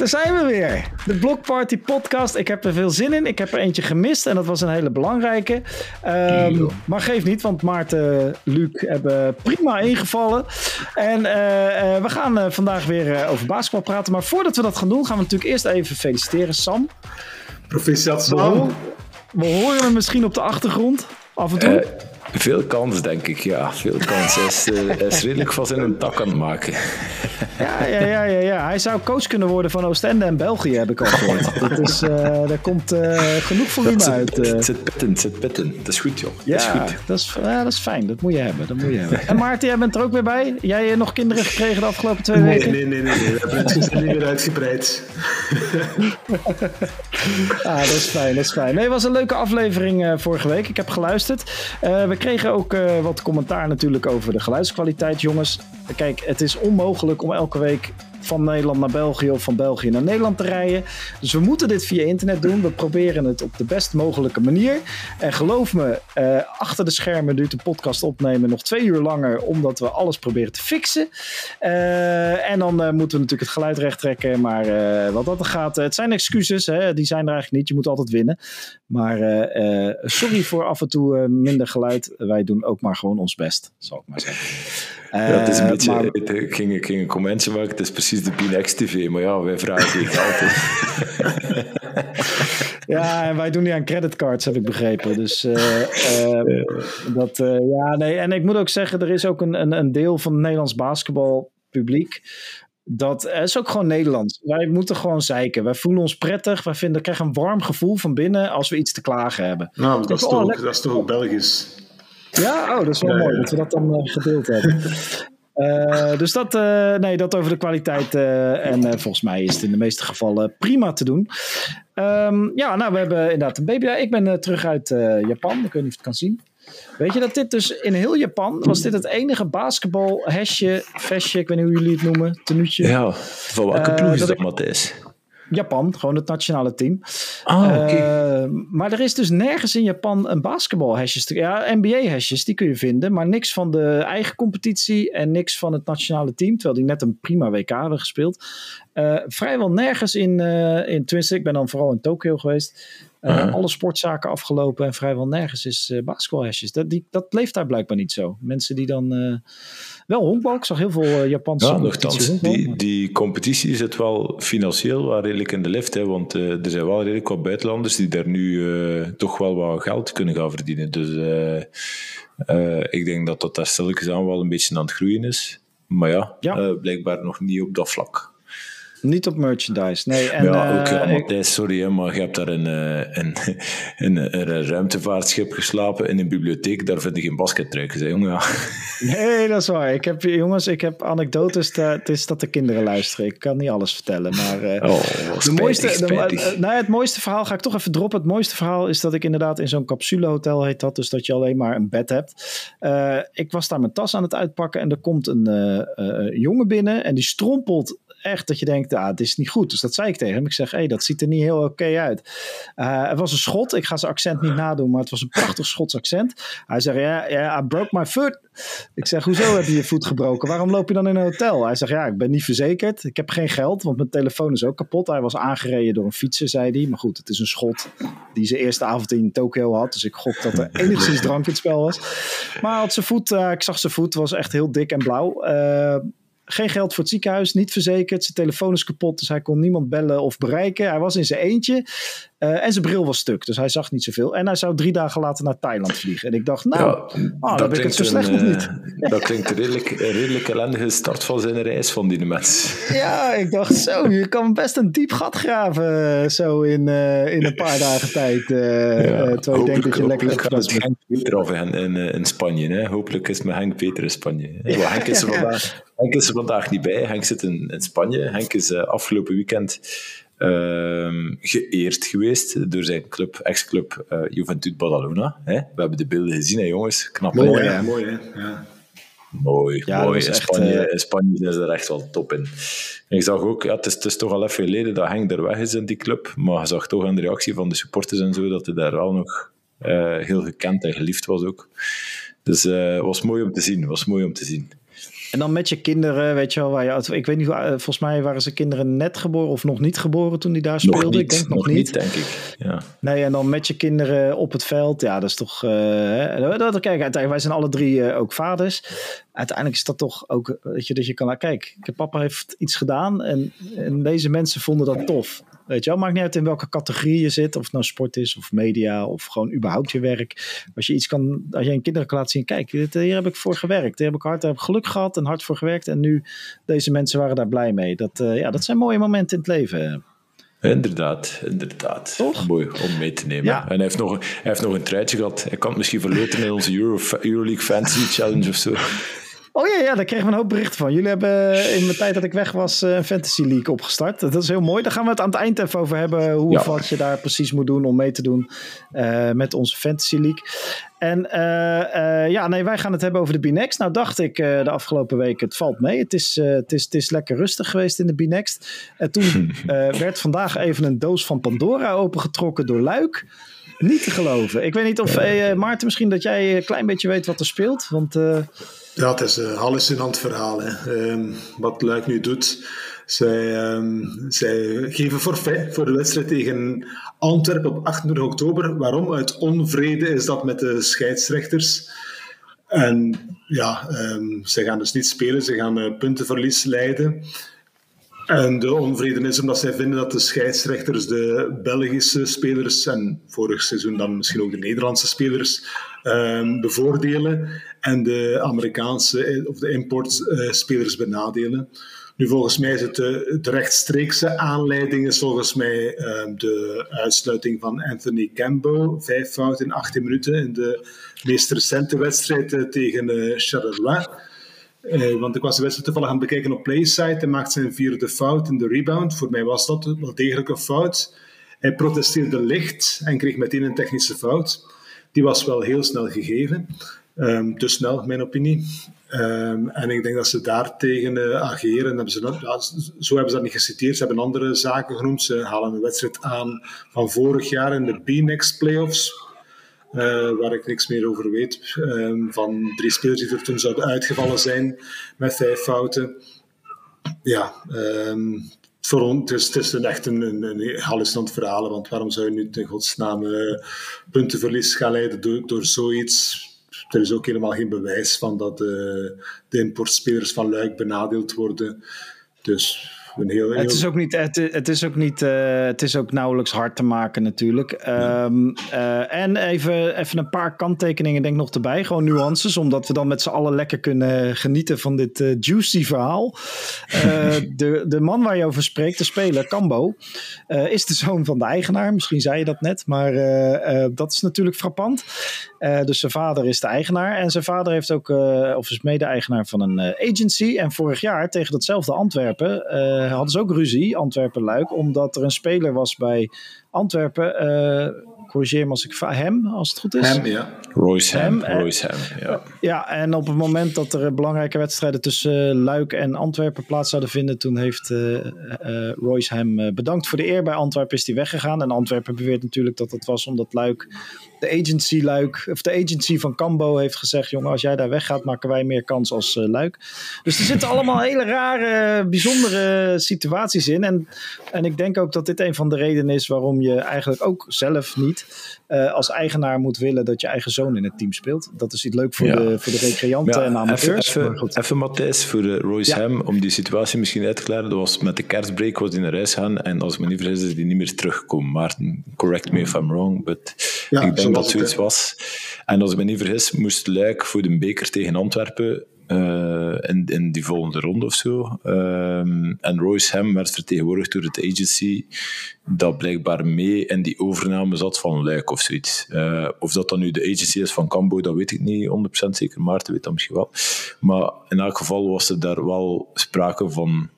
Daar zijn we weer. De Block Party podcast. Ik heb er veel zin in. Ik heb er eentje gemist en dat was een hele belangrijke. Um, maar geef niet, want Maarten, Luc hebben prima ingevallen. En uh, uh, we gaan uh, vandaag weer over basketbal praten. Maar voordat we dat gaan doen, gaan we natuurlijk eerst even feliciteren. Sam. Proficiat Sam. We horen hem misschien op de achtergrond af en toe. Veel kans, denk ik, ja. Veel kans. Hij is, uh, is redelijk van zijn tak aan het maken. Ja, ja, ja, ja, ja. Hij zou coach kunnen worden van Oostende en België, heb ik al gehoord. Dat is, uh, daar komt uh, genoeg volume uit. Het zit pitten, het zit pitten. Dat is goed, joh. Ja, dat is, goed. Dat, is, ja, dat is fijn. Dat moet je hebben. Dat moet je hebben. En Maarten, jij bent er ook weer bij. Jij nog kinderen gekregen de afgelopen twee nee, weken? Nee, nee, nee. nee. We hebben het niet weer uitgebreid. ah, dat is fijn, dat is fijn. Nee, het was een leuke aflevering uh, vorige week. Ik heb geluisterd. Uh, we kregen ook uh, wat commentaar natuurlijk over de geluidskwaliteit, jongens. Kijk, het is onmogelijk om elke week van Nederland naar België of van België naar Nederland te rijden. Dus we moeten dit via internet doen. We proberen het op de best mogelijke manier. En geloof me, uh, achter de schermen duurt de podcast opnemen nog twee uur langer, omdat we alles proberen te fixen. Uh, en dan uh, moeten we natuurlijk het geluid recht trekken. Maar wat dat gaat, het zijn excuses, hè? die zijn er eigenlijk niet. Je moet altijd winnen. Maar sorry voor af en toe minder geluid. Wij doen ook maar gewoon ons best, zal ik maar zeggen. Ja, het is een beetje, maar, ik, ging, ik ging een commentje maken, het is precies de Binex TV, maar ja, wij vragen geen geld. ja, en wij doen niet aan creditcards, heb ik begrepen. Dus uh, uh, dat, uh, ja, nee. En ik moet ook zeggen, er is ook een, een, een deel van het Nederlands basketbalpubliek dat is ook gewoon Nederlands. Wij moeten gewoon zeiken. Wij voelen ons prettig. Wij vinden, krijgen een warm gevoel van binnen als we iets te klagen hebben. Nou, dat is, toch, ook, dat is toch ook Belgisch? Ja, oh, dat is wel mooi dat we dat dan uh, gedeeld hebben. Uh, dus dat, uh, nee, dat over de kwaliteit. Uh, en volgens mij is het in de meeste gevallen prima te doen. Um, ja, nou, we hebben inderdaad een baby. Ik ben terug uit Japan. Ik weet niet of je het kan zien. Weet je dat dit dus in heel Japan was dit het enige basketbal hesje, vestje, ik weet niet hoe jullie het noemen, tenuutje. Ja, van welke ploeg is dat, dat Matthijs? Japan, gewoon het nationale team. Okay. uh, maar er is dus nergens in Japan een basketbalhesjes. Ja, NBA-hesjes, die kun je vinden. Maar niks van de eigen competitie en niks van het nationale team. Terwijl die net een prima WK hadden gespeeld. Uh, vrijwel nergens in, uh, in tenminste, ik ben dan vooral in Tokio geweest. Uh, -huh. Alle sportzaken afgelopen en vrijwel nergens is uh, basketbalhesjes. Dat, die, dat leeft daar blijkbaar niet zo. Mensen die dan... Uh, wel honkbal, ik zag heel veel Japanse ja, nogthans, die, die competitie zit wel financieel wel redelijk in de lift. Hè, want er zijn wel redelijk wat buitenlanders die daar nu toch wel wat geld kunnen gaan verdienen. Dus ik denk dat dat daar stilletjes aan wel een beetje aan het groeien is. Maar ja, ja. blijkbaar nog niet op dat vlak. Niet op merchandise, nee. En, ja, ook, uh, Matthijs, sorry, maar je hebt daar een, een, een, een, ruimtevaartschip geslapen in een bibliotheek. Daar vind ik geen baskettruikjes, hè, jongen. Ja. Nee, dat is waar. Ik heb, jongens, ik heb anekdotes. Te, het is dat de kinderen luisteren. Ik kan niet alles vertellen, maar... Uh, oh, spijtig, de mooiste. De, nou, het mooiste verhaal ga ik toch even droppen. Het mooiste verhaal is dat ik inderdaad in zo'n capsulehotel heet dat. Dus dat je alleen maar een bed hebt. Uh, ik was daar mijn tas aan het uitpakken en er komt een jongen binnen en die strompelt echt dat je denkt, ah, het is niet goed. Dus dat zei ik tegen hem. Ik zeg, hé, hey, dat ziet er niet heel oké uit. Uh, het was een schot. Ik ga zijn accent niet nadoen, maar het was een prachtig Schots accent. Hij zegt, ja, yeah, I broke my foot. Ik zeg, hoezo heb je je voet gebroken? Waarom loop je dan in een hotel? Hij zegt, ja, ik ben niet verzekerd. Ik heb geen geld, want mijn telefoon is ook kapot. Hij was aangereden door een fietser, zei hij. Maar goed, het is een schot die zijn eerste avond in Tokio had. Dus ik gok dat er enigszins drank in het spel was. Maar had zijn voet, uh, ik zag zijn voet, was echt heel dik en blauw. Uh, geen geld voor het ziekenhuis, niet verzekerd. Zijn telefoon is kapot, dus hij kon niemand bellen of bereiken. Hij was in zijn eentje uh, en zijn bril was stuk, dus hij zag niet zoveel. En hij zou drie dagen later naar Thailand vliegen. En ik dacht, nou, ja, oh, dan ben ik het zo slecht een, nog niet. Uh, dat klinkt een redelijk, een redelijk ellendige start van zijn reis van die mens. Ja, ik dacht zo, je kan best een diep gat graven zo in, uh, in een paar dagen tijd. ja, terwijl je denkt dat je lekker gaat het Henk Peter af in, in, in Spanje. Hè? Hopelijk is met Henk Peter in Spanje. Ja, Henk is er vandaag... Henk is er vandaag niet bij. Henk zit in, in Spanje. Henk is uh, afgelopen weekend uh, geëerd geweest door zijn club, ex-club uh, Juventud Badalona. Hè? We hebben de beelden gezien, hè, jongens. Knap. Mooi, hè? Mooi, hè? Ja. Mooi, ja, mooi. In Spanje, echt, uh... in Spanje is er echt wel top in. En ik zag ook, ja, het, is, het is toch al even geleden dat Henk er weg is in die club, maar je zag toch aan de reactie van de supporters en zo, dat hij daar wel nog heel gekend en geliefd was ook. Dus het was mooi om te zien, was mooi om te zien. En dan met je kinderen, weet je wel, waar je, ik weet niet, hoe, volgens mij waren ze kinderen net geboren of nog niet geboren toen die daar speelden. Niet, ik denk nog, nog niet. denk ik. Ja. Nee, en dan met je kinderen op het veld, ja, dat is toch. Uh, dat, kijk, uiteindelijk, wij zijn alle drie uh, ook vaders. Uiteindelijk is dat toch ook, weet je, dat je kan, kijk, papa heeft iets gedaan en, en deze mensen vonden dat tof. Weet je maakt niet uit in welke categorie je zit. Of het nou sport is of media of gewoon überhaupt je werk. Als je iets kan, als je een kinderen kan laten zien. Kijk, hier heb ik voor gewerkt. Hier heb ik hard, heb geluk gehad en hard voor gewerkt. En nu, deze mensen waren daar blij mee. Dat, uh, ja, dat zijn mooie momenten in het leven. Inderdaad, inderdaad. Toch? Mooi om mee te nemen. Ja. En hij heeft, nog, hij heeft nog een truitje gehad. Hij kan het misschien verloten in onze Euro, Euroleague Fantasy Challenge of zo. Oh ja, ja, daar kregen we een hoop berichten van. Jullie hebben in de tijd dat ik weg was een Fantasy League opgestart. Dat is heel mooi. Daar gaan we het aan het eind even over hebben. Hoe Ja. wat je daar precies moet doen om mee te doen eh, met onze Fantasy League. En eh, eh, ja, nee, wij gaan het hebben over de B-Next. Nou dacht ik eh, de afgelopen week, het valt mee. Het is, eh, het, is, het is lekker rustig geweest in de B-Next. En toen eh, werd vandaag even een doos van Pandora opengetrokken door Luik. Niet te geloven. Ik weet niet of, eh, Maarten, misschien dat jij een klein beetje weet wat er speelt. Want eh, Ja, het is een hallucinant verhaal. Hè. Ehm, wat Luik nu doet. Zij, ehm, zij geven forfait voor de wedstrijd tegen Antwerpen op 28 oktober. Waarom? Uit onvrede is dat met de scheidsrechters. En ja, ehm, zij gaan dus niet spelen. Ze gaan eh, puntenverlies leiden. En de onvrede is omdat zij vinden dat de scheidsrechters de Belgische spelers en vorig seizoen dan misschien ook de Nederlandse spelers ehm, bevoordelen en de Amerikaanse eh, of de importspelers benadelen. Nu, volgens mij is het de, de rechtstreekse aanleiding is volgens mij ehm, de uitsluiting van Anthony Campbell. Vijf fouten in 18 minuten in de meest recente wedstrijd eh, tegen eh, Charleroi. Eh, want ik was de wedstrijd toevallig aan het bekijken op Playsite. Hij maakt zijn vierde fout in de rebound. Voor mij was dat wel degelijk een fout. Hij protesteerde licht en kreeg meteen een technische fout. Die was wel heel snel gegeven. Ehm, te snel, mijn opinie. Ehm, en ik denk dat ze daartegen uh, ageren. Hebben ze zo hebben ze dat niet geciteerd. Ze hebben andere zaken genoemd. Ze halen een wedstrijd aan van vorig jaar in de B-Next playoffs. Uh, waar ik niks meer over weet. Um, van drie spelers die er toen zouden uitgevallen zijn met vijf fouten. Ja, um, voor ons dus, het is echt een, een, een hallucinant verhaal. Want waarom zou je nu in godsnaam uh, puntenverlies gaan leiden door, door zoiets? Er is ook helemaal geen bewijs van dat uh, de importspelers van Luik benadeeld worden. Dus een heel, heel... Het is ook niet, het, het is ook niet, uh, het is ook nauwelijks hard te maken natuurlijk. Um, uh, en even, even een paar kanttekeningen denk ik nog erbij, gewoon nuances, omdat we dan met z'n allen lekker kunnen genieten van dit uh, juicy verhaal. de, de man waar je over spreekt, de speler, Cambo, is de zoon van de eigenaar. Misschien zei je dat net, maar dat is natuurlijk frappant. dus zijn vader is de eigenaar en zijn vader heeft ook, of is mede-eigenaar van een agency. En vorig jaar tegen datzelfde Antwerpen uh, hadden ze ook ruzie, Antwerpen-Luik, omdat er een speler was bij Antwerpen. Uh, corrigeer me als ik hem, als het goed is. Hem, ja. Royce Ham. Royce Ham, ja. Ja, en op het moment dat er belangrijke wedstrijden tussen Luik en Antwerpen plaats zouden vinden, toen heeft uh, uh, Royce hem bedankt voor de eer. Bij Antwerpen is hij weggegaan. En Antwerpen beweert natuurlijk dat het was omdat Luik, de agency Luik, of de agency van Cambo heeft gezegd: jongen, als jij daar weggaat, maken wij meer kans als Luik. Dus er zitten allemaal hele rare, bijzondere situaties in. En, en ik denk ook dat dit een van de redenen is waarom je eigenlijk ook zelf niet uh, als eigenaar moet willen dat je eigen zoon in het team speelt. Dat is iets leuk voor, ja. de, voor de recreanten ja, en amateurs. Even, even, even Matthijs, voor de Royce ja. Ham, om die situatie misschien uit te klaren. Dat was met de kerstbreak was hij naar huis gaan en als ik me niet vergis is hij niet meer teruggekomen. Maarten, correct me if I'm wrong, but ik denk dat zoiets was. En als ik me niet vergis, moest Luik voor de beker tegen Antwerpen uh, in, in die volgende ronde of zo. Um, en Royce Ham werd vertegenwoordigd door het agency dat blijkbaar mee in die overname zat van Luik of zoiets. Uh, of dat dan nu de agency is van Cambo, dat weet ik niet 100% zeker. Maarten weet dat misschien wel. Maar in elk geval was er daar wel sprake van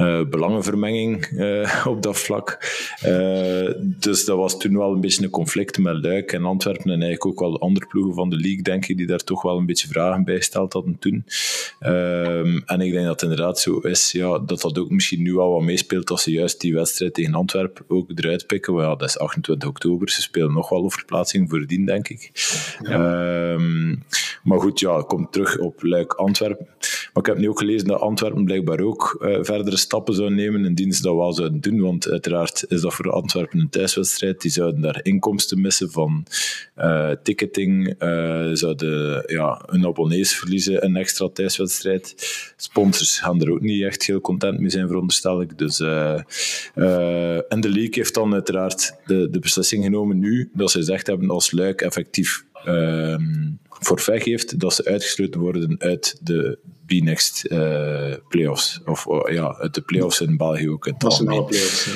uh, belangenvermenging uh, op dat vlak. Uh, dus dat was toen wel een beetje een conflict met Luik en Antwerpen en eigenlijk ook wel andere ploegen van de league, denk ik, die daar toch wel een beetje vragen bij gesteld hadden toen. Um, en ik denk dat het inderdaad zo is, ja, dat dat ook misschien nu al wat meespeelt als ze juist die wedstrijd tegen Antwerpen ook eruit pikken. Ja, dat is 28 oktober, ze spelen nog wel over verplaatsing voordien, denk ik. Ja. Um, maar goed, ja, komt terug op Luik Antwerpen. Maar ik heb nu ook gelezen dat Antwerpen blijkbaar ook uh, verdere stappen zou nemen indien ze dat wel zouden doen. Want uiteraard is dat voor Antwerpen een thuiswedstrijd. Die zouden daar inkomsten missen van uh, ticketing. Uh, zouden ja, hun abonnees verliezen, een extra thuiswedstrijd. Sponsors gaan er ook niet echt heel content mee zijn, veronderstel ik. Dus, en de league heeft dan uiteraard de, de beslissing genomen nu dat ze gezegd hebben als Luik effectief um, forfait geeft, dat ze uitgesloten worden uit de B-Next uh, playoffs. Of uh, ja, uit de playoffs in België ook. In Nationale playoffs. Ja,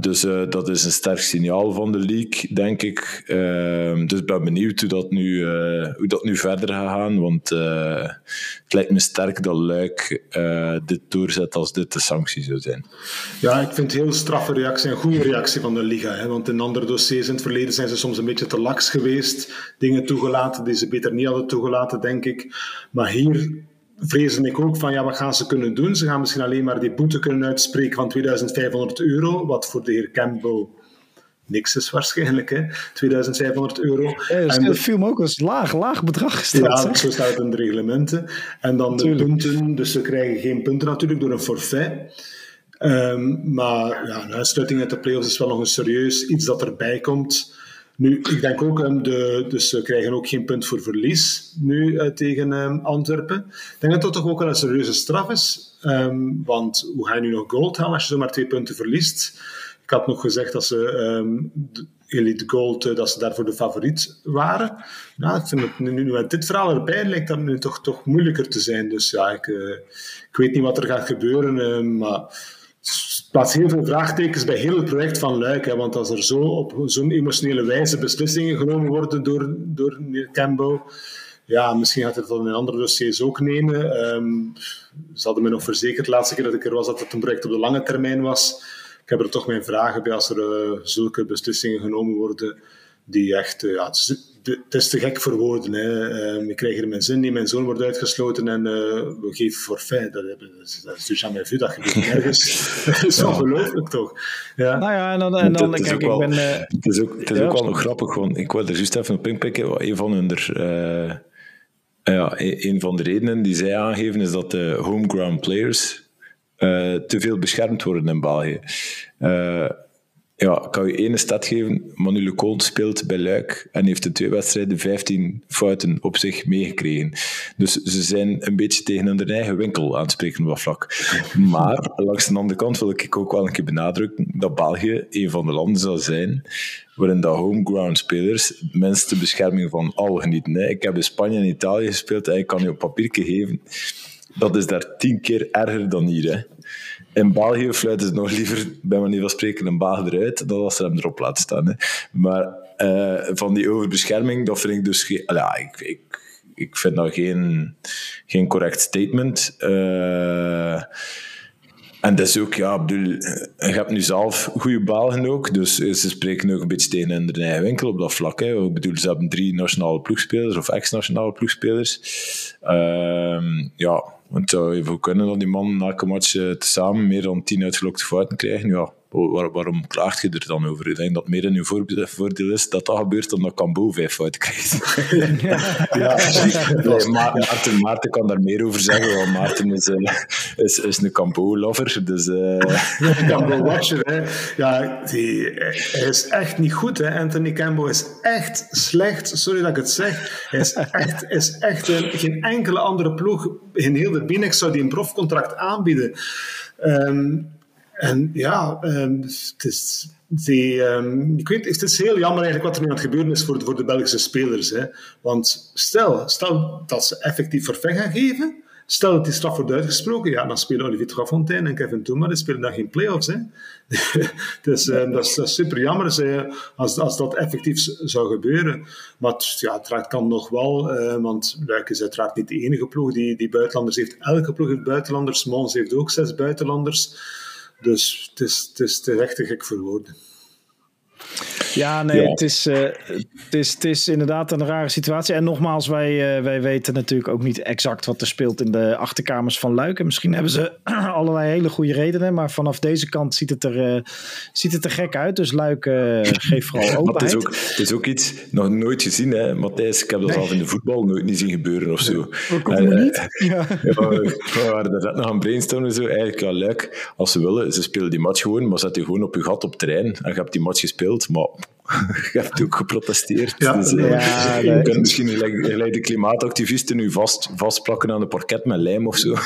dus uh, dat is een sterk signaal van de league, denk ik. Uh, dus ik ben benieuwd hoe dat nu, uh, hoe dat nu verder gaat gaan. Want eh, het lijkt me sterk dat Luik dit doorzet als dit de sanctie zou zijn. Ja, ik vind het heel straffe reactie, een goede reactie van de Liga. Hè? Want in andere dossiers in het verleden zijn ze soms een beetje te laks geweest. Dingen toegelaten die ze beter niet hadden toegelaten, denk ik. Maar hier vrezen ik ook van, ja, wat gaan ze kunnen doen? Ze gaan misschien alleen maar die boete kunnen uitspreken van 2500 euro, wat voor de heer Campbell niks is waarschijnlijk, hè? 2500 euro. Ja, en dat viel me ook als laag, laag bedrag gesteld. Ja, zo staat het in de reglementen. En dan de punten, dus ze krijgen geen punten natuurlijk door een forfait. Um, maar ja, een uitsluiting uit de playoffs is wel nog een serieus iets dat erbij komt. Nu, ik denk ook, um, de, dus ze krijgen ook geen punt voor verlies nu uh, tegen um, Antwerpen. Ik denk dat dat toch ook een serieuze straf is. Um, want hoe ga je nu nog gold halen als je zomaar twee punten verliest? Ik had nog gezegd dat ze Elite Gold, uh, dat ze daarvoor de favoriet waren. Nou, ik vind het nu, met dit verhaal erbij lijkt dat nu toch, toch moeilijker te zijn. Dus ja, ik, uh, ik weet niet wat er gaat gebeuren, maar plaats heel veel vraagtekens bij heel het project van Luik. Hè, want als er zo op zo'n emotionele wijze beslissingen genomen worden door, door meneer Campbell, ja, misschien gaat hij dan in andere dossiers ook nemen. Um, ze hadden me nog verzekerd, de laatste keer dat ik er was, dat het een project op de lange termijn was. Ik heb er toch mijn vragen bij als er uh, zulke beslissingen genomen worden die echt, uh, ja, het is te gek voor woorden. Hè. Uh, ik krijg hier mijn zin niet, mijn zoon wordt uitgesloten en uh, we geven forfait. Dat, dat is, dat is dus jamais vu, dat gebeurt nergens. dat is ongelooflijk toch? Ja. Nou ja, en dan, en dan kijk, ik ben... Uh, het is ook, het is ja, ook wel nog grappig, want ik wilde juist even op inpikken. Een van hun er, ja, een van de redenen die zij aangeven is dat de homegrown players te veel beschermd worden in België ja, ik kan je ene stad geven. Manu Lecon speelt bij Luik en heeft in twee wedstrijden 15 fouten op zich meegekregen. Dus ze zijn een beetje tegen hun eigen winkel aan het spreken dat vlak. Maar langs de andere kant wil ik ook wel een keer benadrukken dat België een van de landen zal zijn waarin de homeground spelers minste bescherming van al genieten. Hè. Ik heb in Spanje en Italië gespeeld en ik kan je op papiertje geven. Dat is daar tien keer erger dan hier. Hè. In België fluiten ze nog liever, bij manier van spreken, een baag eruit, dan als ze hem erop laten staan. Hè. Maar uh, van die overbescherming, dat vind ik dus... Ge- ja, ik, ik, ik vind dat geen, geen correct statement. Uh, en dat is ook, ja, bedoel, je hebt nu zelf goede Belgen ook, dus ze spreken ook een beetje tegen in de eigen winkel op dat vlak. Hè. Ik bedoel, ze hebben drie nationale ploegspelers of ex-nationale ploegspelers. Uh, ja, want het zou kunnen dat die man elke match samen meer dan tien uitgelokte fouten krijgen. Ja, waar, waarom klaagt je er dan over? Ik denk dat meer in uw voordeel is dat dat gebeurt dan dat Cambo vijf fouten krijgt. ja, ja. Nee, Maarten, Maarten kan daar meer over zeggen, want Maarten is, uh, is, is een Cambo-lover. Dus, uh... Cambo-watcher, hè. Ja, die, hij is echt niet goed, hè. Anthony Campbell is echt slecht. Sorry dat ik het zeg. Hij is echt, is echt een, geen enkele andere ploeg in heel de Binex zou die een profcontract aanbieden. Um, en ja, um, het is, die, um, ik weet, het is heel jammer eigenlijk wat er nu aan het gebeuren is voor voor de Belgische spelers. Hè. Want stel, stel dat ze effectief verveng gaan geven, stel dat die straf wordt uitgesproken, ja, dan spelen Olivier Trafontaine en Kevin Touma, die spelen dan geen play-offs. Hè. dus um, dat, is, dat is super jammer als, als dat effectief zou gebeuren. Maar het, ja, het kan nog wel, uh, want Luik is uiteraard niet de enige ploeg die, die buitenlanders heeft. Elke ploeg heeft buitenlanders, Mons heeft ook zes buitenlanders. Dus het is, het is, het te gek voor woorden. Ja, nee, ja. Het, is, uh, het, is, het is inderdaad een rare situatie. En nogmaals, wij, uh, wij weten natuurlijk ook niet exact wat er speelt in de achterkamers van Luik. En misschien hebben ze allerlei hele goede redenen. Maar vanaf deze kant ziet het er, uh, ziet het er gek uit. Dus Luik geeft vooral openheid. het, is ook, het is ook iets, nog nooit gezien hè, Matthijs. Ik heb dat nee. zelf in de voetbal nooit niet zien gebeuren of zo. Ook niet? Ja. ja, we waren er net nog aan brainstormen. Zo. Eigenlijk, ja, Luik, als ze willen, ze spelen die match gewoon. Maar zet je gewoon op je gat op terrein. En je hebt die match gespeeld. Maar je hebt ook geprotesteerd. Ja, dus, uh, ja, je kunt misschien gelijk de klimaatactivisten nu vast, vastplakken aan de parket met lijm of zo.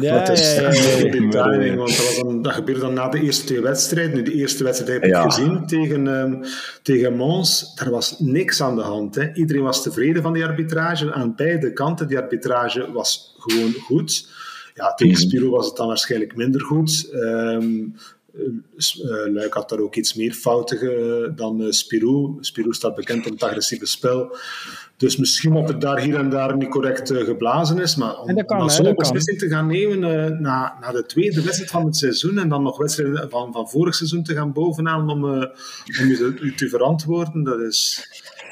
Ja, dat is ja, ja, timing, want dat, was dan, dat gebeurde dan na de eerste twee wedstrijden. Nu, de eerste wedstrijd heb ik gezien tegen, um, tegen Mons. Daar was niks aan de hand. Hè. Iedereen was tevreden van die arbitrage. Aan beide kanten, die arbitrage was gewoon goed. Ja, tegen mhm. Spiro was het dan waarschijnlijk minder goed. Um, uh, Luik had daar ook iets meer fouten dan uh, Spirou. Spirou staat bekend om het agressieve spel. Dus misschien dat het daar hier en daar niet correct geblazen is. Maar om zo'n beslissing te gaan nemen uh, na, na de tweede wedstrijd van het seizoen en dan nog wedstrijden van, van vorig seizoen te gaan bovenaan om, uh, om je te, te, verantwoorden, dat is...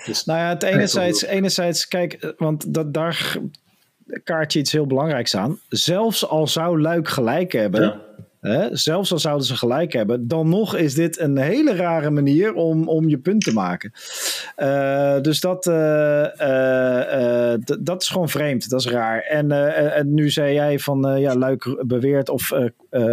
is nou ja, het enerzijds, enerzijds kijk, want dat, daar kaart je iets heel belangrijks aan. Zelfs al zou Luik gelijk hebben... Ja Zelfs al zouden ze gelijk hebben, dan nog is dit een hele rare manier om, om je punt te maken. Uh, dus dat, uh, uh, dat is gewoon vreemd, dat is raar. En, en nu zei jij van ja, Luik beweert of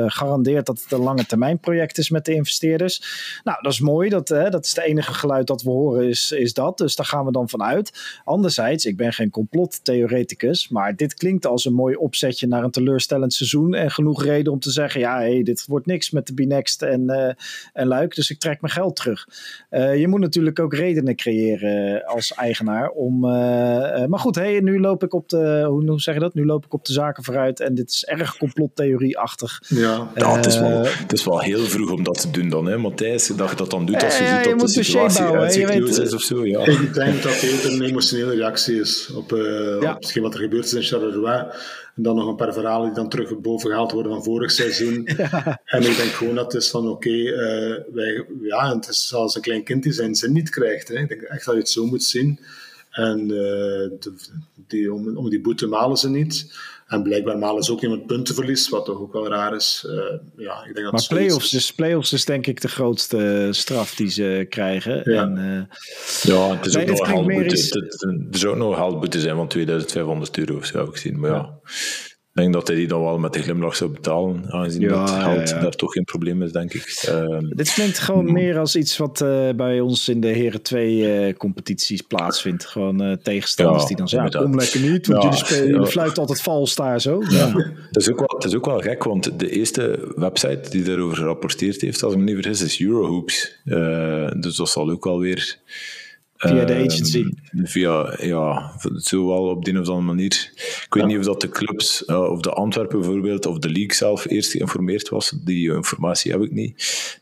garandeert dat het een lange termijn project is met de investeerders. Nou, dat is mooi, dat, dat is het enige geluid dat we horen, is, is dat. Dus daar gaan we dan vanuit. Anderzijds, ik ben geen complottheoreticus, maar dit klinkt als een mooi opzetje naar een teleurstellend seizoen en genoeg reden om te zeggen, ja, hey, dit wordt niks met de Binext en, uh, en Luik, dus ik trek mijn geld terug. Je moet natuurlijk ook redenen creëren als eigenaar om. Maar goed, hey, nu loop ik op de. Hoe zeg je dat? Nu loop ik op de zaken vooruit en dit is erg complottheorie-achtig. Ja, ja het, is wel, het is wel heel vroeg om dat te doen dan, hè, Matthijs? Dat je dat dan doet als je ziet dat de situatie uitzichtloos is of zo. Ja. Ik denk dat het een emotionele reactie is op, ja. op hetgeen wat er gebeurd is in Charleroi. En dan nog een paar verhalen die dan terug boven gehaald worden van vorig seizoen. En ik denk gewoon dat het is van oké, okay, uh, wij, ja, het is zoals een klein kind die zijn zin niet krijgt. Hè. Ik denk echt dat je het zo moet zien. En uh, de, die, om, om die boete malen ze niet. En blijkbaar malen ze ook met puntenverlies, wat toch ook wel raar is. Uh, ja, ik denk dat maar play-offs is, play-offs is denk ik de grootste straf die ze krijgen. Ja, en, uh, ja het is nee, ook nog haalboete. Is... Er zou ook nog haalboete zijn van 2500 euro of zo, heb ik gezien. Maar ja. ja. Ik denk dat hij die dan wel met de glimlach zou betalen, aangezien ja, dat geld ja, ja. daar toch geen probleem is, denk ik. Um, Dit klinkt gewoon mm. meer als iets wat uh, bij ons in de Heren 2 uh, competities plaatsvindt. Gewoon uh, tegenstanders die dan zeggen, kom lekker niet, want jullie, spelen, jullie fluiten altijd vals daar zo. Ja. Dat, is ook wel, dat is ook wel gek, want de eerste website die daarover gerapporteerd heeft, als ik me niet vergis, is Eurohoops. dus dat zal ook wel weer Via de agency? Uh, via, ja, zo wel op de een of andere manier. Ik weet ja. niet of dat de clubs, uh, of de Antwerpen bijvoorbeeld, of de league zelf eerst geïnformeerd was. Die informatie heb ik niet.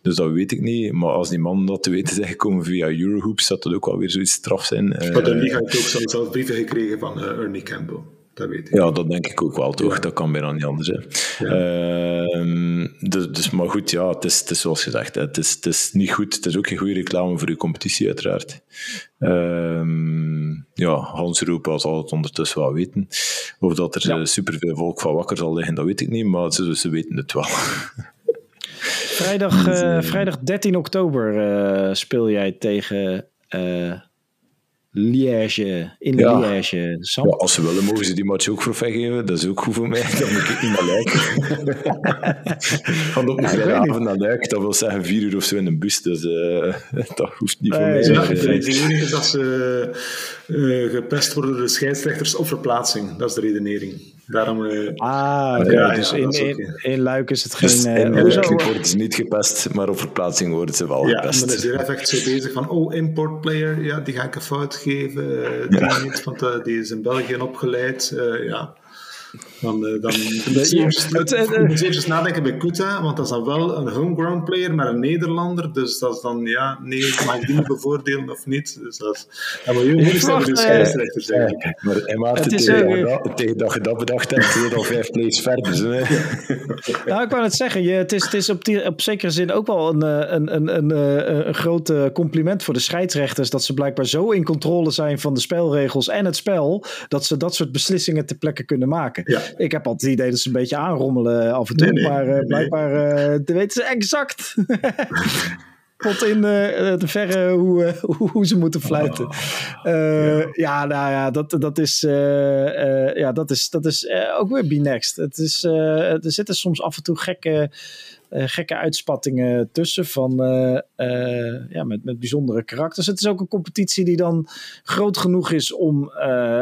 Dus dat weet ik niet. Maar als die man dat te weten zijn gekomen via Eurohoops, zou dat ook wel weer zoiets straf zijn. Uh, maar de league heeft ook zelf brieven gekregen van Ernie Campbell. Dat weet ik. Ja, dat denk ik ook wel, toch? Ja. Dat kan bijna niet anders. Hè. Ja. Uh, dus, dus, maar goed, ja, het is, het is zoals gezegd, hè. Het, is, het is niet goed. Het is ook geen goede reclame voor uw competitie, uiteraard. Uh, ja, Hans Roepa zal het ondertussen wel weten. Of dat er ja. superveel volk van wakker zal liggen, dat weet ik niet, maar ze, ze weten het wel. Vrijdag, uh, vrijdag 13 oktober uh, speel jij tegen uh, Liège, in ja. Liège. Ja, als ze willen, mogen ze die match ook voor geven. Dat is ook goed voor mij. Dan moet ik niet naar Luik. Van op een ja, avond naar Luik, dat wil zeggen vier uur of zo in een bus. Dus uh, dat hoeft niet voor mij. Ja, het enige is dat ze uh, gepest worden door de scheidsrechters of verplaatsing. Dat is de redenering. Daarom, uh, ah, okay. ja, dus ja, in, in, in, Luik is het geen... Dus in Luik worden ze niet gepest, maar op verplaatsing worden ze wel ja, gepest. Ja, maar dan is er echt zo bezig van, oh, import player, ja, die ga ik een fout geven. Die, ja. niet, want uh, die is in België opgeleid. Uh, ja. Dan, uh, dan moet je eerst nadenken bij Kuta, want dat is dan wel een homegrown player, maar een Nederlander. Dus dat is dan, ja, nee, mag ik die niet bevoordelen of niet? Dus dat, dat moet je zijn voor de scheidsrechter zeggen. Maar en Maarten, tegen, dat, tegen dat je dat bedacht hebt, je al vijf plays verder. Zo, nou, ik wou het zeggen, je, het is, het is op, die, op zekere zin ook wel een, een, een, een, een, een groot compliment voor de scheidsrechters, dat ze blijkbaar zo in controle zijn van de spelregels en het spel, dat ze dat soort beslissingen ter plekke kunnen maken. maken. Ik heb altijd het idee dat ze een beetje aanrommelen af en toe, maar blijkbaar weten ze exact. tot in de verre hoe, hoe, ze moeten fluiten. Oh, ja. ja. nou ja, dat, dat is, ja, dat is, dat is ook weer Be Next. Het is, er zitten soms af en toe gekke uh, gekke uitspattingen tussen van, uh, uh, ja, met, met bijzondere karakters. Het is ook een competitie die dan groot genoeg is om.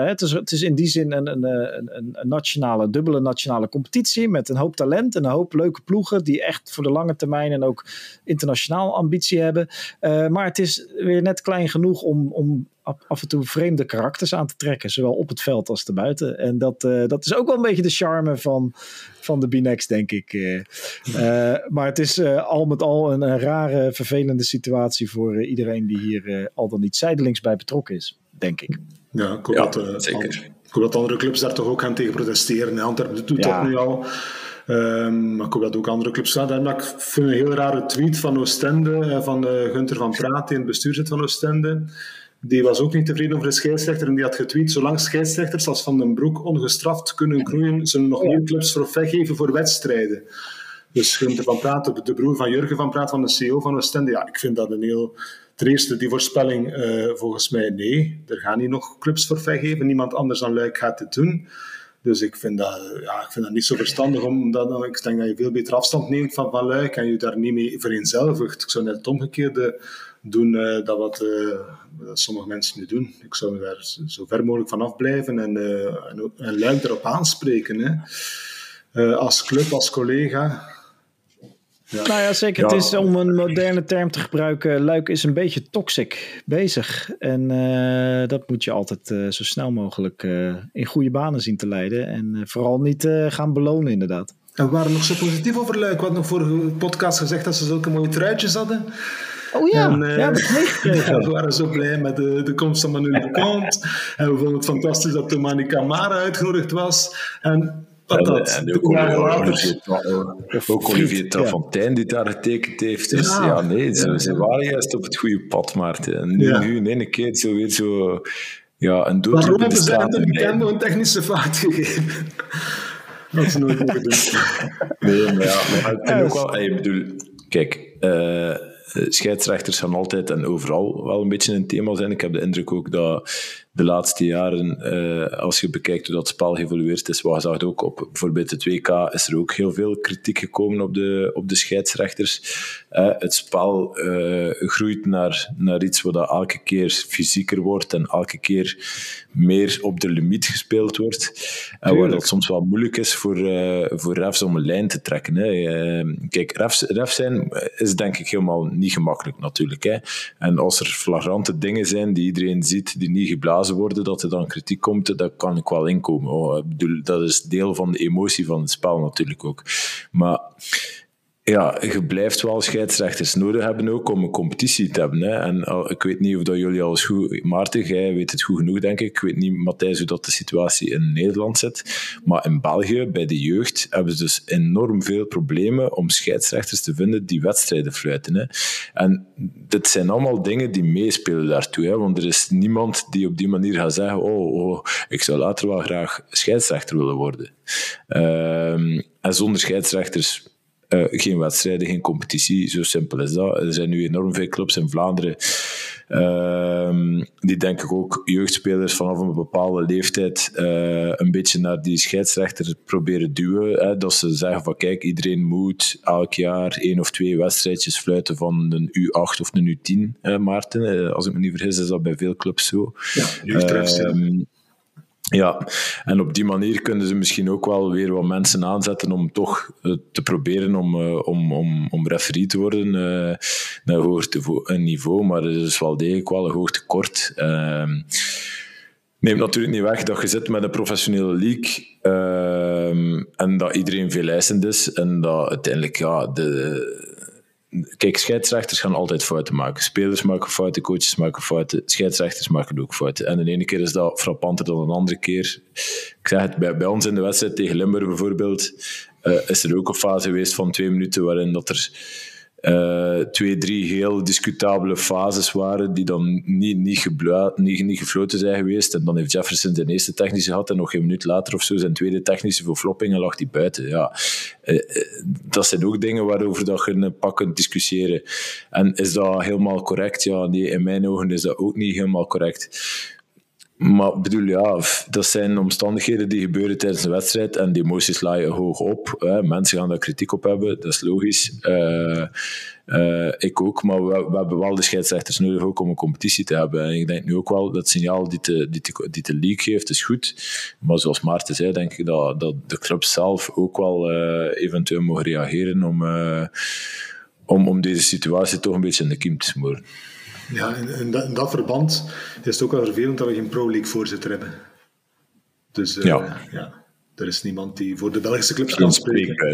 het, is, het is in die zin een, een, een, een, nationale, dubbele nationale competitie met een hoop talent en een hoop leuke ploegen die echt voor de lange termijn en ook internationaal ambitie hebben. maar het is weer net klein genoeg om, om af en toe vreemde karakters aan te trekken, zowel op het veld als erbuiten. En dat, uh, dat is ook wel een beetje de charme van, van de Binex, denk ik. Uh, maar het is al met al een, een, rare, vervelende situatie voor iedereen die hier al dan niet zijdelings bij betrokken is, denk ik. Ja, ik hoop, ja, dat, zeker. ik hoop dat andere clubs daar toch ook gaan tegen protesteren. Antwerpen doet dat nu al. Um, maar ik hoop dat ook andere clubs staan. Maar ik vind een heel rare tweet van Oostende, van uh, Gunter van Praat, die in het bestuur zit van Oostende. Die was ook niet tevreden over de scheidsrechter en die had getweet: zolang scheidsrechters als Van den Broek ongestraft kunnen groeien, zullen nog meer clubs forfait geven voor wedstrijden. Dus Gunther van Praat, de broer van Jurgen van Praat, van de CEO van Oostende, ja, ik vind dat een heel... Ten eerste, die voorspelling, uh, volgens mij nee. Er gaan niet nog clubs forfait geven. Niemand anders dan Luik gaat het doen. Dus ik vind dat, ja, ik vind dat niet zo verstandig, omdat ik denk dat je veel beter afstand neemt van, van Luik en je daar niet mee vereenzelvigt. Ik zou net het omgekeerde doen uh, dat wat uh, sommige mensen nu doen. Ik zou me daar zo ver mogelijk van afblijven en, uh, en, en luid erop aanspreken. Hè. als club, als collega. Ja. Nou ja, zeker. Het is om een moderne term te gebruiken. Luik is een beetje toxic bezig. En dat moet je altijd zo snel mogelijk in goede banen zien te leiden. En vooral niet gaan belonen, inderdaad. En we waren nog zo positief over Luik. We hadden nog vorige podcast gezegd dat ze zulke mooie truitjes hadden. Oh ja, en, uh, ja, we waren zo blij met de, de komst van Manu de Kant. En we vonden het fantastisch dat de Manika Mara uitgenodigd was. En wat dat, en, ook, Olivier, ook Olivier Trafontaine die daar getekend heeft. Dus ja, ja nee, ze, ze, waren juist op het goede pad, Maarten. En nu, nu in één keer zo weer zo... Ja, een doodloop Waarom hebben ze de bekende een technische fout gegeven? dat is nooit meer gedaan. Nee, maar ja, maar ik vind ook wel... Ik bedoel, kijk... Uh, scheidsrechters gaan altijd en overal wel een beetje een thema zijn. Ik heb de indruk ook dat de laatste jaren, uh, als je bekijkt hoe dat spel geëvolueerd is, wat je zag ook op bijvoorbeeld het WK, is er ook heel veel kritiek gekomen op de, op de scheidsrechters. Uh, het spel uh, groeit naar, naar iets wat elke keer fysieker wordt en elke keer meer op de limiet gespeeld wordt. En waar dat soms wel moeilijk is voor, voor refs om een lijn te trekken. Hè. kijk, refs, refs zijn is denk ik helemaal niet gemakkelijk natuurlijk. Hè. En als er flagrante dingen zijn die iedereen ziet, die niet geblazen worden, dat er dan kritiek komt, dat kan ik wel inkomen. Oh, dat is deel van de emotie van het spel natuurlijk ook. Maar ja, je blijft wel scheidsrechters nodig hebben ook om een competitie te hebben. Hè. En ik weet niet of dat jullie alles goed... Maarten, jij weet het goed genoeg, denk ik. Ik weet niet, Matthijs, hoe dat de situatie in Nederland zit. Maar in België, bij de jeugd, hebben ze dus enorm veel problemen om scheidsrechters te vinden die wedstrijden fluiten. Hè. En dit zijn allemaal dingen die meespelen daartoe. Hè. Want er is niemand die op die manier gaat zeggen oh, oh ik zou later wel graag scheidsrechter willen worden. Um, en zonder scheidsrechters uh, geen wedstrijden, geen competitie. Zo simpel is dat. Er zijn nu enorm veel clubs in Vlaanderen uh, die denk ik ook jeugdspelers vanaf een bepaalde leeftijd uh, een beetje naar die scheidsrechter proberen duwen. Hè, dat ze zeggen van kijk, iedereen moet elk jaar één of twee wedstrijdjes fluiten van een U8 of een U10, hè, Maarten. als ik me niet vergis is dat bij veel clubs zo. Ja, ja, en op die manier kunnen ze misschien ook wel weer wat mensen aanzetten om toch eh, te proberen om, uh, om, om, om referee te worden naar hoog niveau, maar het is wel degelijk wel een hoog tekort. Uh, neemt natuurlijk niet weg dat je zit met een professionele league uh, en dat iedereen veel eisend is en dat uiteindelijk ja, de Kijk, scheidsrechters gaan altijd fouten maken. Spelers maken fouten, coaches maken fouten, scheidsrechters maken ook fouten. En de ene keer is dat frappanter dan een andere keer. Ik zeg het, bij, ons in de wedstrijd tegen Limburg bijvoorbeeld, uh, is er ook een fase geweest van twee minuten waarin dat er uh, twee, drie heel discutabele fases waren die dan niet, niet, niet, niet gefloten zijn geweest. En dan heeft Jefferson zijn eerste technische gehad en nog een minuut later of zo zijn tweede technische voor flopping en lag die buiten. Ja, uh, dat zijn ook dingen waarover dat je een pak kunt discussiëren. En is dat helemaal correct? Ja, nee, in mijn ogen is dat ook niet helemaal correct. Maar bedoel, ja, dat zijn omstandigheden die gebeuren tijdens een wedstrijd en die emoties laaien hoog op. Hè. Mensen gaan daar kritiek op hebben, dat is logisch. Uh, uh, ik ook, maar we, we, hebben wel de scheidsrechters nodig ook om een competitie te hebben. En ik denk nu ook wel dat signaal die de, die de, league geeft, is goed. Maar zoals Maarten zei, denk ik dat, dat de club zelf ook wel uh, eventueel mogen reageren om, om, om deze situatie toch een beetje in de kiem te smoren. Ja, in, in, dat, in, dat, verband is het ook wel vervelend dat we geen Pro League voorzitter hebben. Dus uh, ja. ja. Er is niemand die voor de Belgische clubs kan spreken.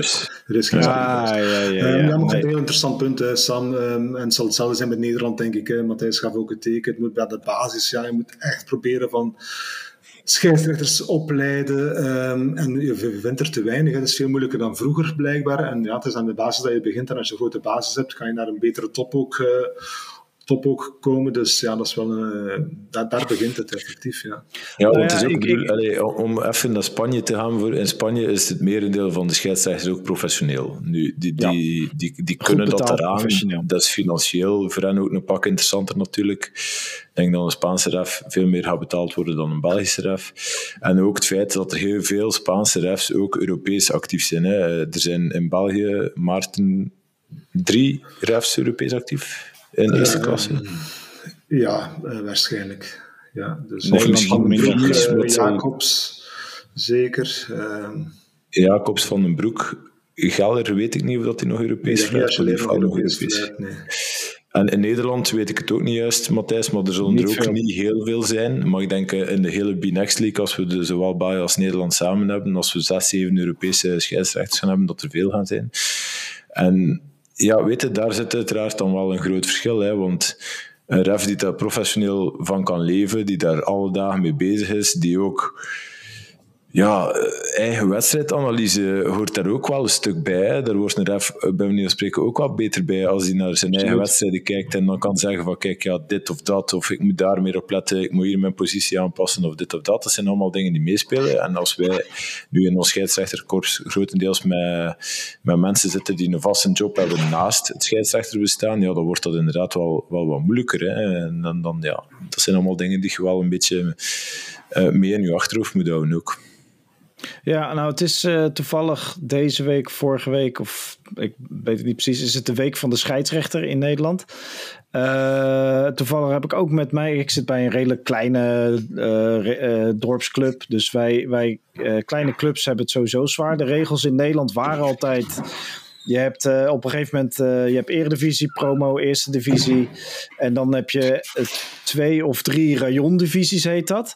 Er is geen ah, ja, ja, ja, um, ja, nee. een heel interessant punt, hè, Sam. Um, en het zal hetzelfde zijn met Nederland, denk ik. Hè. Matthijs gaf ook het teken. Het moet bij de basis, ja, je moet echt proberen van scheidsrechters opleiden. Um, en je vindt er te weinig. Het is veel moeilijker dan vroeger, blijkbaar. En ja, het is aan de basis dat je begint. En als je een grote basis hebt, kan je naar een betere top ook... Uh, top ook komen. Dus ja, dat is wel een, eh, daar, daar begint het effectief. Ja, ja want het is ook, ik, allee, om even naar Spanje te gaan, voor, in Spanje is het merendeel van de scheidsrechters ook professioneel. Nu, die, die, die, die, die kunnen dat eraan. Dat is financieel voor hen ook een pak interessanter natuurlijk. Ik denk dat een Spaanse ref veel meer gaat betaald worden dan een Belgische ref. En ook het feit dat er heel veel Spaanse refs ook Europees actief zijn. Hè. Er zijn in België, Maarten, drie refs Europees actief in eerste uh, klasse? Ja, uh, waarschijnlijk. Ja, dus of misschien minder. Uh, Jacobs, zeker. Jacobs van den Broek. Geller weet ik niet of dat hij nog Europees nee, is. Ja, nog Europees nee. En in Nederland weet ik het ook niet juist, Matthijs, maar er zullen niet er ook veel. niet heel veel zijn. Maar ik denk in de hele B-Next League, als we de, zowel België als Nederland samen hebben, als we zes, zeven Europese scheidsrechters gaan hebben, dat er veel gaan zijn. En ja, weet je, daar zit uiteraard dan wel een groot verschil. Hè, want een ref die daar professioneel van kan leven, die daar alle dagen mee bezig is, die ook ja, eh, eigen wedstrijdanalyse hoort daar ook wel een stuk bij. Daar wordt een ref eh, bij manier van spreken ook wel beter bij als hij naar zijn eigen wedstrijden kijkt en dan kan zeggen van kijk, ja, dit of dat, of ik moet daar meer op letten, ik moet hier mijn positie aanpassen of dit of dat. Dat zijn allemaal dingen die meespelen. En als wij nu in ons scheidsrechterkorps grotendeels met, met mensen zitten die een vaste job hebben naast het scheidsrechterbestaan, ja, dan wordt dat inderdaad wel, wel wat moeilijker. Hè. En dan, dan, ja, dat zijn allemaal dingen die je wel een beetje uh, mee in je achterhoofd moet houden ook. Ja, nou, het is uh, toevallig deze week, vorige week, of ik weet het niet precies, is het de week van de scheidsrechter in Nederland. Uh, toevallig heb ik ook met mij, ik zit bij een redelijk kleine uh, dorpsclub. Dus wij, wij kleine clubs hebben het sowieso zwaar. De regels in Nederland waren altijd je hebt uh, op een gegeven moment uh, je hebt eredivisie, promo, eerste divisie. En dan heb je twee of drie rayondivisies heet dat.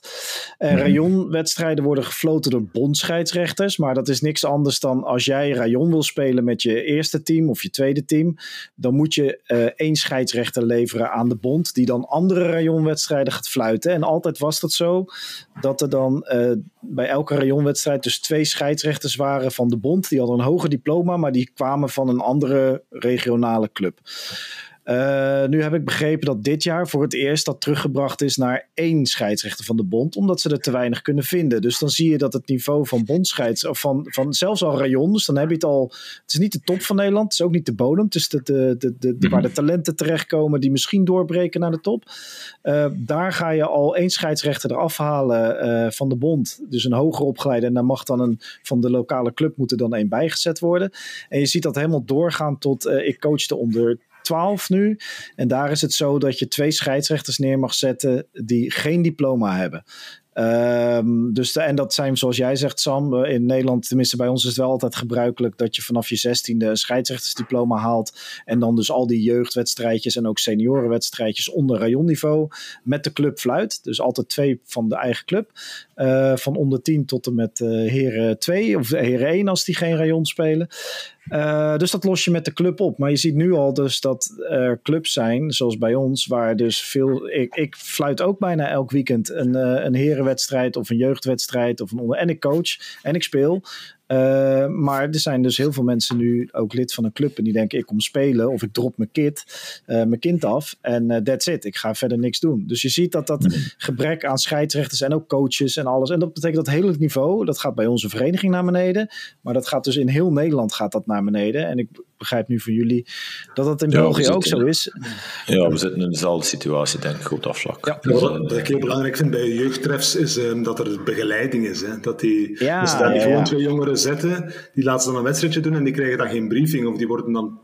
En mm rayonwedstrijden worden gefloten door bondscheidsrechters. Maar dat is niks anders dan als jij rayon wil spelen met je eerste team of je tweede team. Dan moet je uh, één scheidsrechter leveren aan de bond. Die dan andere rayonwedstrijden gaat fluiten. En altijd was dat zo. Dat er dan bij elke rayonwedstrijd dus twee scheidsrechters waren van de bond. Die hadden een hoger diploma, maar die kwamen van een andere regionale club. Uh, nu heb ik begrepen dat dit jaar voor het eerst dat teruggebracht is naar één scheidsrechter van de bond, omdat ze er te weinig kunnen vinden. Dus dan zie je dat het niveau van bondscheids, of van, van zelfs al rayon, dus dan heb je het al. Het is niet de top van Nederland, het is ook niet de bodem. Het is de, de, de, de, waar de talenten terechtkomen die misschien doorbreken naar de top. Uh, daar ga je al één scheidsrechter eraf halen uh, van de bond, dus een hoger opgeleide. En daar mag dan een van de lokale club moeten dan één bijgezet worden. En je ziet dat helemaal doorgaan tot, ik coachte onder 12 nu. En daar is het zo dat je twee scheidsrechters neer mag zetten die geen diploma hebben. Um, dus de, en dat zijn, zoals jij zegt, Sam, eh, in Nederland, tenminste bij ons is het wel altijd gebruikelijk dat je vanaf je zestiende een scheidsrechtersdiploma haalt. En dan dus al die jeugdwedstrijdjes en ook seniorenwedstrijdjes onder rayonniveau met de club fluit. Dus altijd twee van de eigen club. Uh, van onder 10 tot en met uh, heren 2 of heren 1 als die geen rayon spelen. Uh, dus dat los je met de club op. Maar je ziet nu al dus dat er clubs zijn, zoals bij ons, waar dus veel. Ik, ik fluit ook bijna elk weekend een, uh, een herenwedstrijd of een jeugdwedstrijd of een onder. En ik coach en ik speel. Uh, maar er zijn dus heel veel mensen nu ook lid van een club en die denken ik kom spelen of ik drop mijn, kid, uh, mijn kind af en uh, that's it. Ik ga verder niks doen. Dus je ziet dat dat Hmm. gebrek aan scheidsrechters en ook coaches en alles. En dat betekent dat heel het niveau, dat gaat bij onze vereniging naar beneden. Maar dat gaat dus in heel Nederland gaat dat naar beneden. En ik begrijp nu van jullie dat dat in Ja, België ook zo is. Ja, we zitten in dezelfde situatie, denk ik, op dat vlak. Ja. Dus, Wat, wat ik heel belangrijk vind bij jeugdtreffs is ehm, dat er begeleiding is. Hè. Dat die, Ja, dus daar ja, gewoon ja. twee jongeren zetten, die laten ze dan een wedstrijdje doen en die krijgen dan geen briefing. Of die worden dan,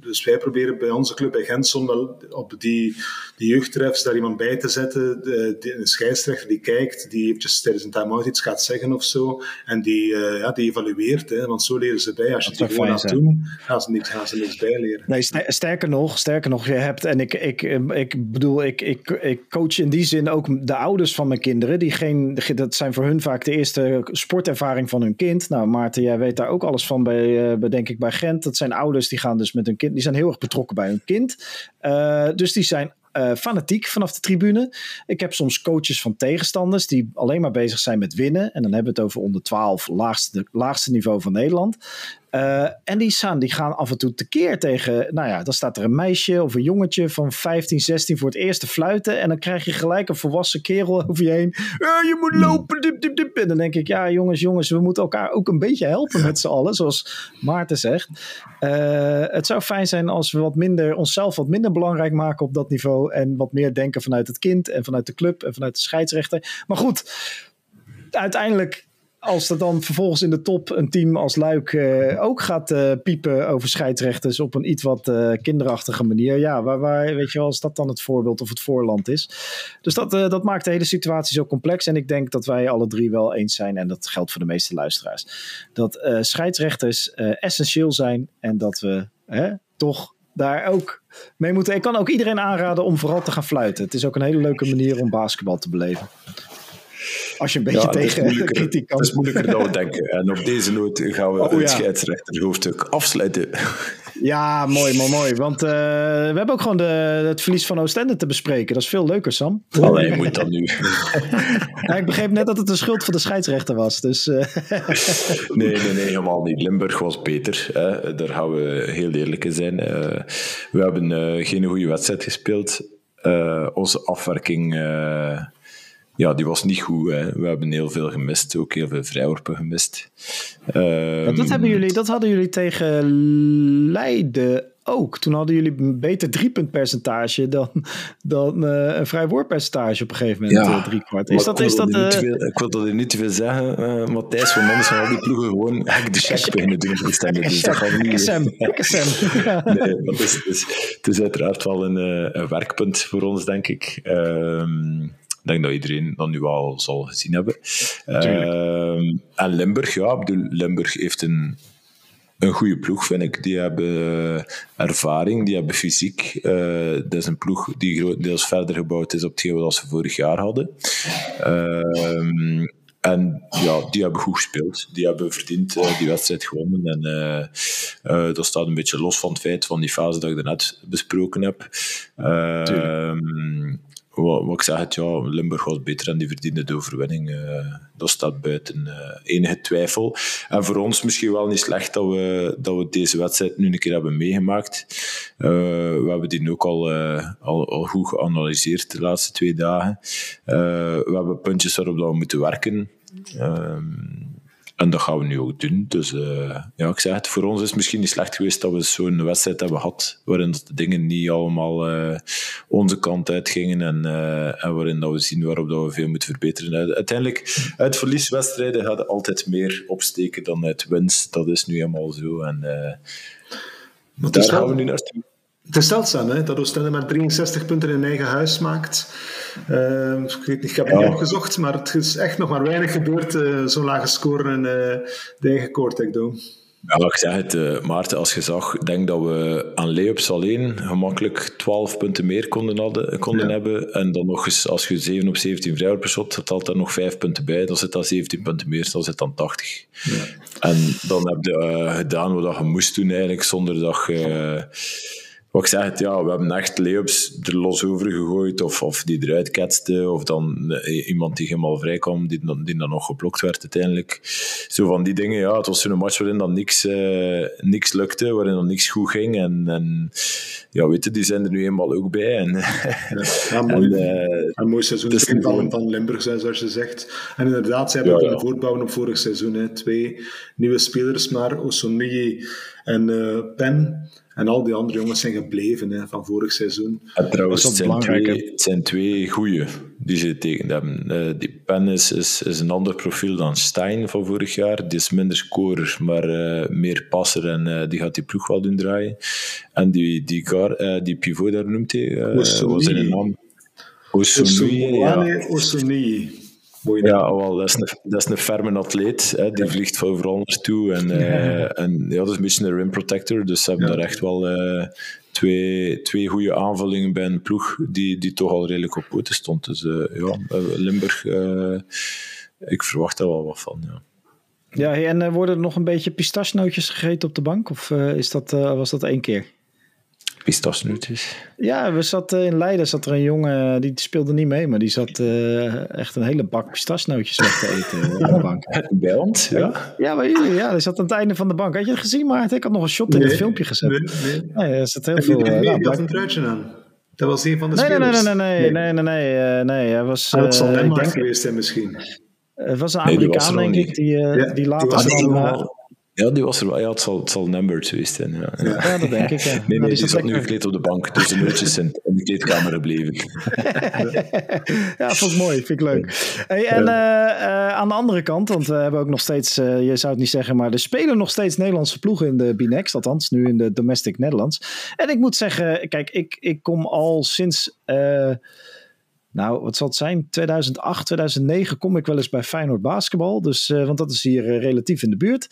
dus wij proberen bij onze club bij Gentson wel op die, die jeugdtreffs daar iemand bij te zetten. De, die- een scheidsrechter die kijkt, die eventjes tijdens een time-out iets gaat zeggen of zo. En die, eh, ja, die evalueert, hè, want zo leren ze bij. Als je Dat het gewoon zijn. doen, gaan ze niks, gaan ze niks bijleren. Nee, ster- sterker nog, sterker nog, je hebt, en ik, ik, ik bedoel, ik, ik, ik coach in die zin ook de ouders van mijn kinderen. Die geen, dat zijn voor hun vaak de eerste sportervaring van hun kind. Nou, Maarten, jij weet daar ook alles van bij, eh, bij denk ik, bij Gent. Dat zijn ouders die gaan dus met hun kind, die zijn heel erg betrokken bij hun kind. Eh, dus die zijn eh, fanatiek vanaf de tribune. Ik heb soms coaches van tegenstanders die alleen maar bezig zijn met winnen. En dan hebben we het over onder 12, laagste, laagste niveau van Nederland. Uh, en die, staan, die gaan af en toe tekeer tegen. Nou ja, dan staat er een meisje of een jongetje van 15, 16 voor het eerst te fluiten. En dan krijg je gelijk een volwassen kerel over je heen. Je moet lopen. Dip, dip, dip. En dan denk ik, ja, jongens, jongens, we moeten elkaar ook een beetje helpen met z'n allen. Zoals Maarten zegt. Uh, het zou fijn zijn als we wat minder, onszelf wat minder belangrijk maken op dat niveau. En wat meer denken vanuit het kind en vanuit de club en vanuit de scheidsrechter. Maar goed, uiteindelijk als er dan vervolgens in de top een team als Luik uh, ook gaat uh, piepen over scheidsrechters op een iets wat uh, kinderachtige manier. Ja, waar, waar, weet je wel, als dat dan het voorbeeld of het voorland is. Dus dat, dat maakt de hele situatie zo complex. En ik denk dat wij alle drie wel eens zijn, en dat geldt voor de meeste luisteraars, dat eh, scheidsrechters essentieel zijn en dat we hè, toch daar ook mee moeten. Ik kan ook iedereen aanraden om vooral te gaan fluiten. Het is ook een hele leuke manier om basketbal te beleven. Als je een beetje Ja, tegen kritiek kan. Het is moeilijker dan we denken. En op deze noot gaan we Oh, het ja. scheidsrechterhoofdstuk afsluiten. Ja, mooi, mooi, mooi. Want uh, we hebben ook gewoon de, het verlies van Oostende te bespreken. Dat is veel leuker, Sam. Allee, je moet dat nu. ja, ik begreep net dat het de schuld van de scheidsrechter was. Dus, uh... nee, nee, nee, helemaal niet. Limburg was beter. Hè. Daar gaan we heel eerlijk in zijn. Uh, we hebben geen goede wedstrijd gespeeld. onze afwerking ja, die was niet goed. Hè. We hebben heel veel gemist, ook heel veel vrijworpen gemist. Um, dat, hebben jullie, dat hadden jullie tegen Leiden ook. Toen hadden jullie een beter driepuntpercentage dan, dan uh, een vrijwoordpercentage op een gegeven moment. Ja, uh, drie kwart. Is dat, is dat, uh... veel, ik wil dat niet te veel zeggen, uh, Matthijs, van anders al die ploegen gewoon de check beginnen doen voor stemmen. Dus dat gaat niet. Nee, is, het, is, het is uiteraard wel een, een werkpunt voor ons, denk ik. Um, ik denk dat iedereen dat nu al zal gezien hebben. Uh, en Limburg, ja, bedoel, Limburg heeft een, een goede ploeg, vind ik. Die hebben ervaring, die hebben fysiek. Uh, dat is een ploeg die grotendeels verder gebouwd is op hetgeen wat ze vorig jaar hadden. Uh, en ja, die hebben goed gespeeld. Die hebben verdiend uh, die wedstrijd gewonnen. En uh, uh, dat staat een beetje los van het feit van die fase dat ik daarnet besproken heb. Ehm, wat, wat ik zeg, het, ja, Limburg was beter en die verdiende de overwinning. Uh, dat staat buiten uh, enige twijfel. En voor ons misschien wel niet slecht dat we, dat we deze wedstrijd nu een keer hebben meegemaakt. Uh, we hebben die ook al, al, al, goed geanalyseerd de laatste twee dagen. we hebben puntjes waarop we moeten werken. En dat gaan we nu ook doen. Dus uh, ja, ik zeg het, voor ons is het misschien niet slecht geweest dat we zo'n wedstrijd hebben gehad, waarin de dingen niet allemaal uh, onze kant uitgingen en, uh, en waarin dat we zien waarop dat we veel moeten verbeteren. Uiteindelijk, uit verlieswedstrijden gaat altijd meer opsteken dan uit winst. Dat is nu helemaal zo. En daar gaan we nu naartoe. Het is zeldzaam hè, dat Oostende maar 63 punten in eigen huis maakt. Uh, ik, weet niet, ik heb het niet opgezocht, maar het is echt nog maar weinig gebeurd, uh, zo'n lage score in uh, de eigen Cortec doen. Ja, ik zeg het, uh, Maarten, als je zag, denk dat we aan Leops alleen gemakkelijk 12 punten meer konden, hadden, konden ja. hebben. En dan nog eens, als je 7 op 17 vrijworpen shot, dat telt er nog 5 punten bij. Dan zit dat 17 punten meer, dan zit dan 80. Ja. En dan heb je gedaan wat je moest doen eigenlijk, zonder dat je wat ik zeg, het, ja, we hebben echt Leops er los over gegooid, of, of die eruit ketste, of dan eh, iemand die helemaal vrij kwam, die, dan- die dan nog geblokt werd uiteindelijk. Zo van die dingen, ja, het was zo'n match waarin dan niks, eh, niks lukte, waarin dan niks goed ging. En, en ja, weet je, die zijn er nu eenmaal ook bij. En, Ja, mooi. en, eh, Een mooi seizoen is van, van Limburg, zijn, zoals je zegt. En inderdaad, ze hebben Ja, kunnen ja. voortbouwen op vorig seizoen. Hè. Twee nieuwe spelers, maar Osonui en Pen. En al die andere jongens zijn gebleven hè, van vorig seizoen. En trouwens, het zijn, twee, het zijn twee goeie die ze getekend hebben. Eh, die Pen is, is, is een ander profiel dan Stijn van vorig jaar. Die is minder scorer, maar eh, meer passer en eh, die gaat die ploeg wel doen draaien. En die, die, gar, die pivot daar noemt hij, wat zijn naam? Ja. Osonui. Mooi naam. Ja, wel, dat, is een, dat is een ferme atleet. Hè. Die vliegt van overal naartoe. En, eh, en ja, dat is een beetje een rim protector. Dus ze hebben daar echt wel eh, twee, twee goede aanvullingen bij een ploeg die, die toch al redelijk op poten stond. Dus eh, ja, Limburg, ik verwacht daar wel wat van. Ja. Ja, en worden er nog een beetje pistachenootjes gegeten op de bank? Of is dat, was dat één keer? Pistasnootjes. Ja, we zat, eh, in Leiden zat er een jongen, die speelde niet mee, maar die zat eh, echt een hele bak pistachenootjes weg te eten eh, op de bank. Ons, ja. Ja, maar jullie, ja, die zat aan het einde van de bank. Had je het gezien, Maarten? Ik had nog een shot in het filmpje gezet. Nee, Nee, nee. er zat heel veel... die, eh, die, nou, die had een truitje aan. Dat was een van de Nee, nee, nee, spelers. nee, nee, nee, nee, nee, nee, eh, nee, hij was, Ah, het zal eh, denk, geweest zijn misschien. het was een Nee, die was Amerikaan, er denk ik, die, eh, Ja, die die later was Ja, die was er wel. Ja, het zal, het zal Lambert geweest zijn. Ja. Ja. ja, dat denk ik, ja. Nee, nee, die zat nu gekleed op de bank. Dus de nootjes zijn in de kleedkamer gebleven. ja, vond ik mooi. Vind ik leuk. Hey, en eh, eh, aan de andere kant, want we hebben ook nog steeds, eh, je zou het niet zeggen, maar er spelen nog steeds Nederlandse ploegen in de Binex, althans nu in de Domestic Netherlands. En ik moet zeggen, kijk, ik, ik kom al sinds, nou, wat zal het zijn, 2008, 2009 kom ik wel eens bij Feyenoord Basketbal. Dus, want dat is hier relatief in de buurt.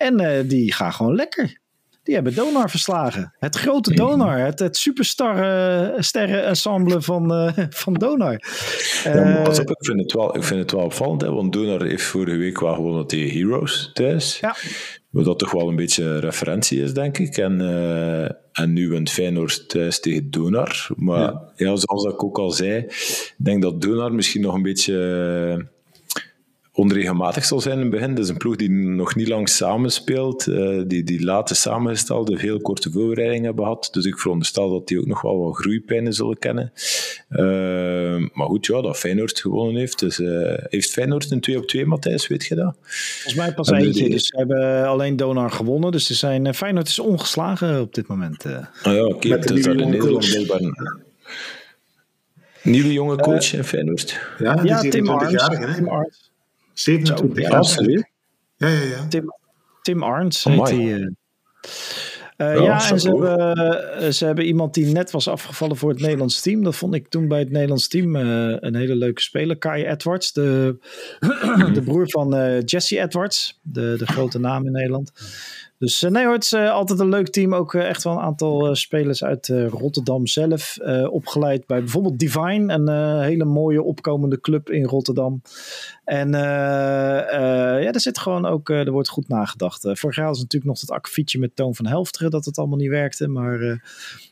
En eh, die gaan gewoon lekker. Die hebben Donar verslagen. Het grote Donar. Het, het superstar sterrenensemble van, eh, van Donar. Ja, op, ik vind het wel, ik vind het wel opvallend, hè, want Donar heeft vorige week wel gewonnen tegen Heroes thuis. Ja. Wat dat toch wel een beetje referentie is, denk ik. En, en nu wint Feyenoord thuis tegen Donar. Maar ja. Ja. zoals ik ook al zei, ik denk dat Donar misschien nog een beetje onregelmatig zal zijn in het begin. Het is een ploeg die nog niet lang samenspeelt, eh die, die later samengestelde, heel korte voorbereiding hebben gehad. Dus ik veronderstel dat die ook nog wel wat groeipijnen zullen kennen. Eh, maar goed, ja, dat Feyenoord gewonnen heeft. Dus, eh, heeft Feyenoord een 2 op 2, Matthijs? Weet je dat? Volgens mij pas eentje. de- Dus ze hebben alleen Donar gewonnen. Dus ze zijn, eh, Feyenoord is ongeslagen op dit moment. eh. Ah ja, oké. Met de Dus Nederland nieuwe jonge coach in Feyenoord. Ja, die Ja, Tim 27-jarige, Arns. hè? Tim Arns. 27 Ja, jaar. Ja, ja, ja. Tim, Tim Arns heet Amai. hij. eh. Eh, Ja, ja, en ze hebben, eh, ze hebben iemand die net was afgevallen voor het Nederlands team. Dat vond ik toen bij het Nederlands team eh, een hele leuke speler. Kai Edwards, de, de broer van eh, Jesse Edwards, de, de grote naam in Nederland. Dus eh, nee hoor, is eh, altijd een leuk team. Ook eh, echt wel een aantal spelers uit Rotterdam zelf. opgeleid bij bijvoorbeeld Divine, een hele mooie opkomende club in Rotterdam. En ja, er zit gewoon ook, er wordt goed nagedacht. Vorig jaar was natuurlijk nog dat akkefietje met Toon van Helfteren, dat het allemaal niet werkte. Maar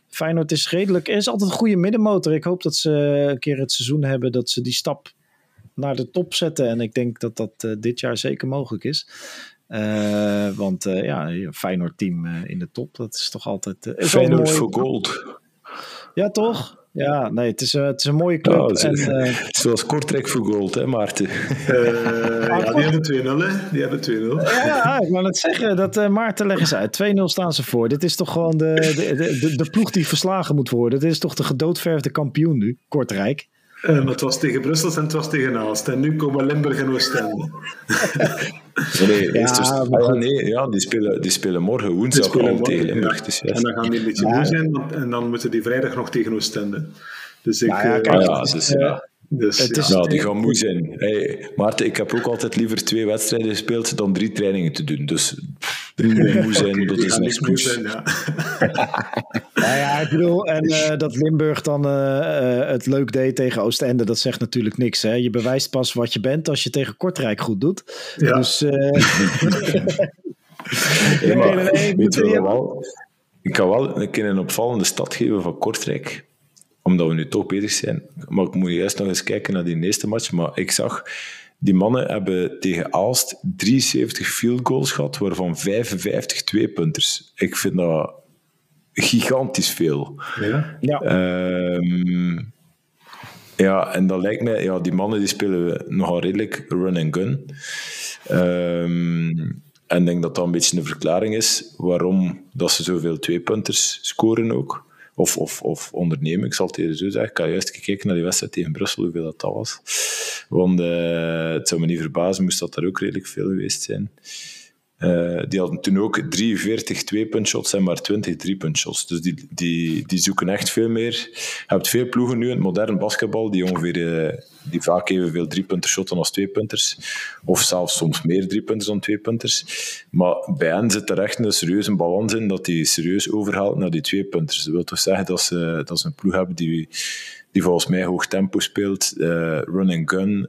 Feyenoord is redelijk, is altijd een goede middenmotor. Ik hoop dat ze een keer het seizoen hebben dat ze die stap naar de top zetten. En ik denk dat dat dit jaar zeker mogelijk is. Eh, want eh, ja, een Feyenoord team eh, in de top, dat is toch altijd... eh, is Feyenoord voor gold. Ja, toch? Ja, nee, het is, het is een mooie club. Ze- en, eh, Zoals Kortrijk voor gold, hè, Maarten? Eh, ja, die hebben 2-0, hè? Die hebben 2-0. Ja, ik wou net zeggen, dat uh, Maarten leg eens uit. 2-0 staan ze voor. Dit is toch gewoon de, de, de, de, de ploeg die verslagen moet worden. Dit is toch de gedoodverfde kampioen nu, Kortrijk. Uh, maar het was tegen Brussel en het was tegen Aalst. En nu komen Limburg en Oostende. Nee, ja, dus, ah, nee ja, die, spelen, die spelen morgen woensdag spelen al morgen, tegen Limburg. Ja. Dus, yes. En dan gaan die een beetje moe zijn, want, en dan moeten die vrijdag nog tegen Oostende. Dus ik... Nou ja, kijk, uh, ja, dus, ja. Dus, het is, ja, die gaan moe zijn. Hey, Maarten, ik heb ook altijd liever twee wedstrijden gespeeld dan drie trainingen te doen. Dus moe zijn, okay, dat is een excuus. Zijn, ja. ja, ja, ik bedoel, en uh, dat Limburg dan uh, het leuk deed tegen Oostende, dat zegt natuurlijk niks. Hè? Je bewijst pas wat je bent als je tegen Kortrijk goed doet. Ja. Dus... maar, weet je wel, ik kan wel een keer een opvallende stad geven van Kortrijk. Omdat we nu toch bezig zijn. Maar ik moet eerst nog eens kijken naar die eerste match. Maar ik zag, die mannen hebben tegen Aalst 73 field goals gehad, waarvan 55 tweepunters. Ik vind dat gigantisch veel. Ja. Ja. Ehm, ja, en dat lijkt mij, ja, die mannen die spelen nogal redelijk run and gun. Ehm, en ik denk dat dat een beetje de verklaring is waarom dat ze zoveel tweepunters scoren ook. Of, of, of ondernemen, ik zal het eerder zo zeggen. Ik had juist gekeken naar die wedstrijd tegen Brussel, hoeveel dat, dat was. Want eh, het zou me niet verbazen, moest dat daar ook redelijk veel geweest zijn. Eh, die hadden toen ook 43 twee-puntshots en maar 20 drie-puntshots. Dus die, die, die zoeken echt veel meer. Je hebt veel ploegen nu in het modern basketbal die ongeveer eh, die vaak evenveel drie-punters shotten als twee-punters. Of zelfs soms meer drie-punters dan twee-punters. Maar bij hen zit er echt een serieuze balans in dat die serieus overhaalt naar die twee-punters. Dat wil toch zeggen dat ze, dat ze een ploeg hebben die die volgens mij hoog tempo speelt, eh, run and gun,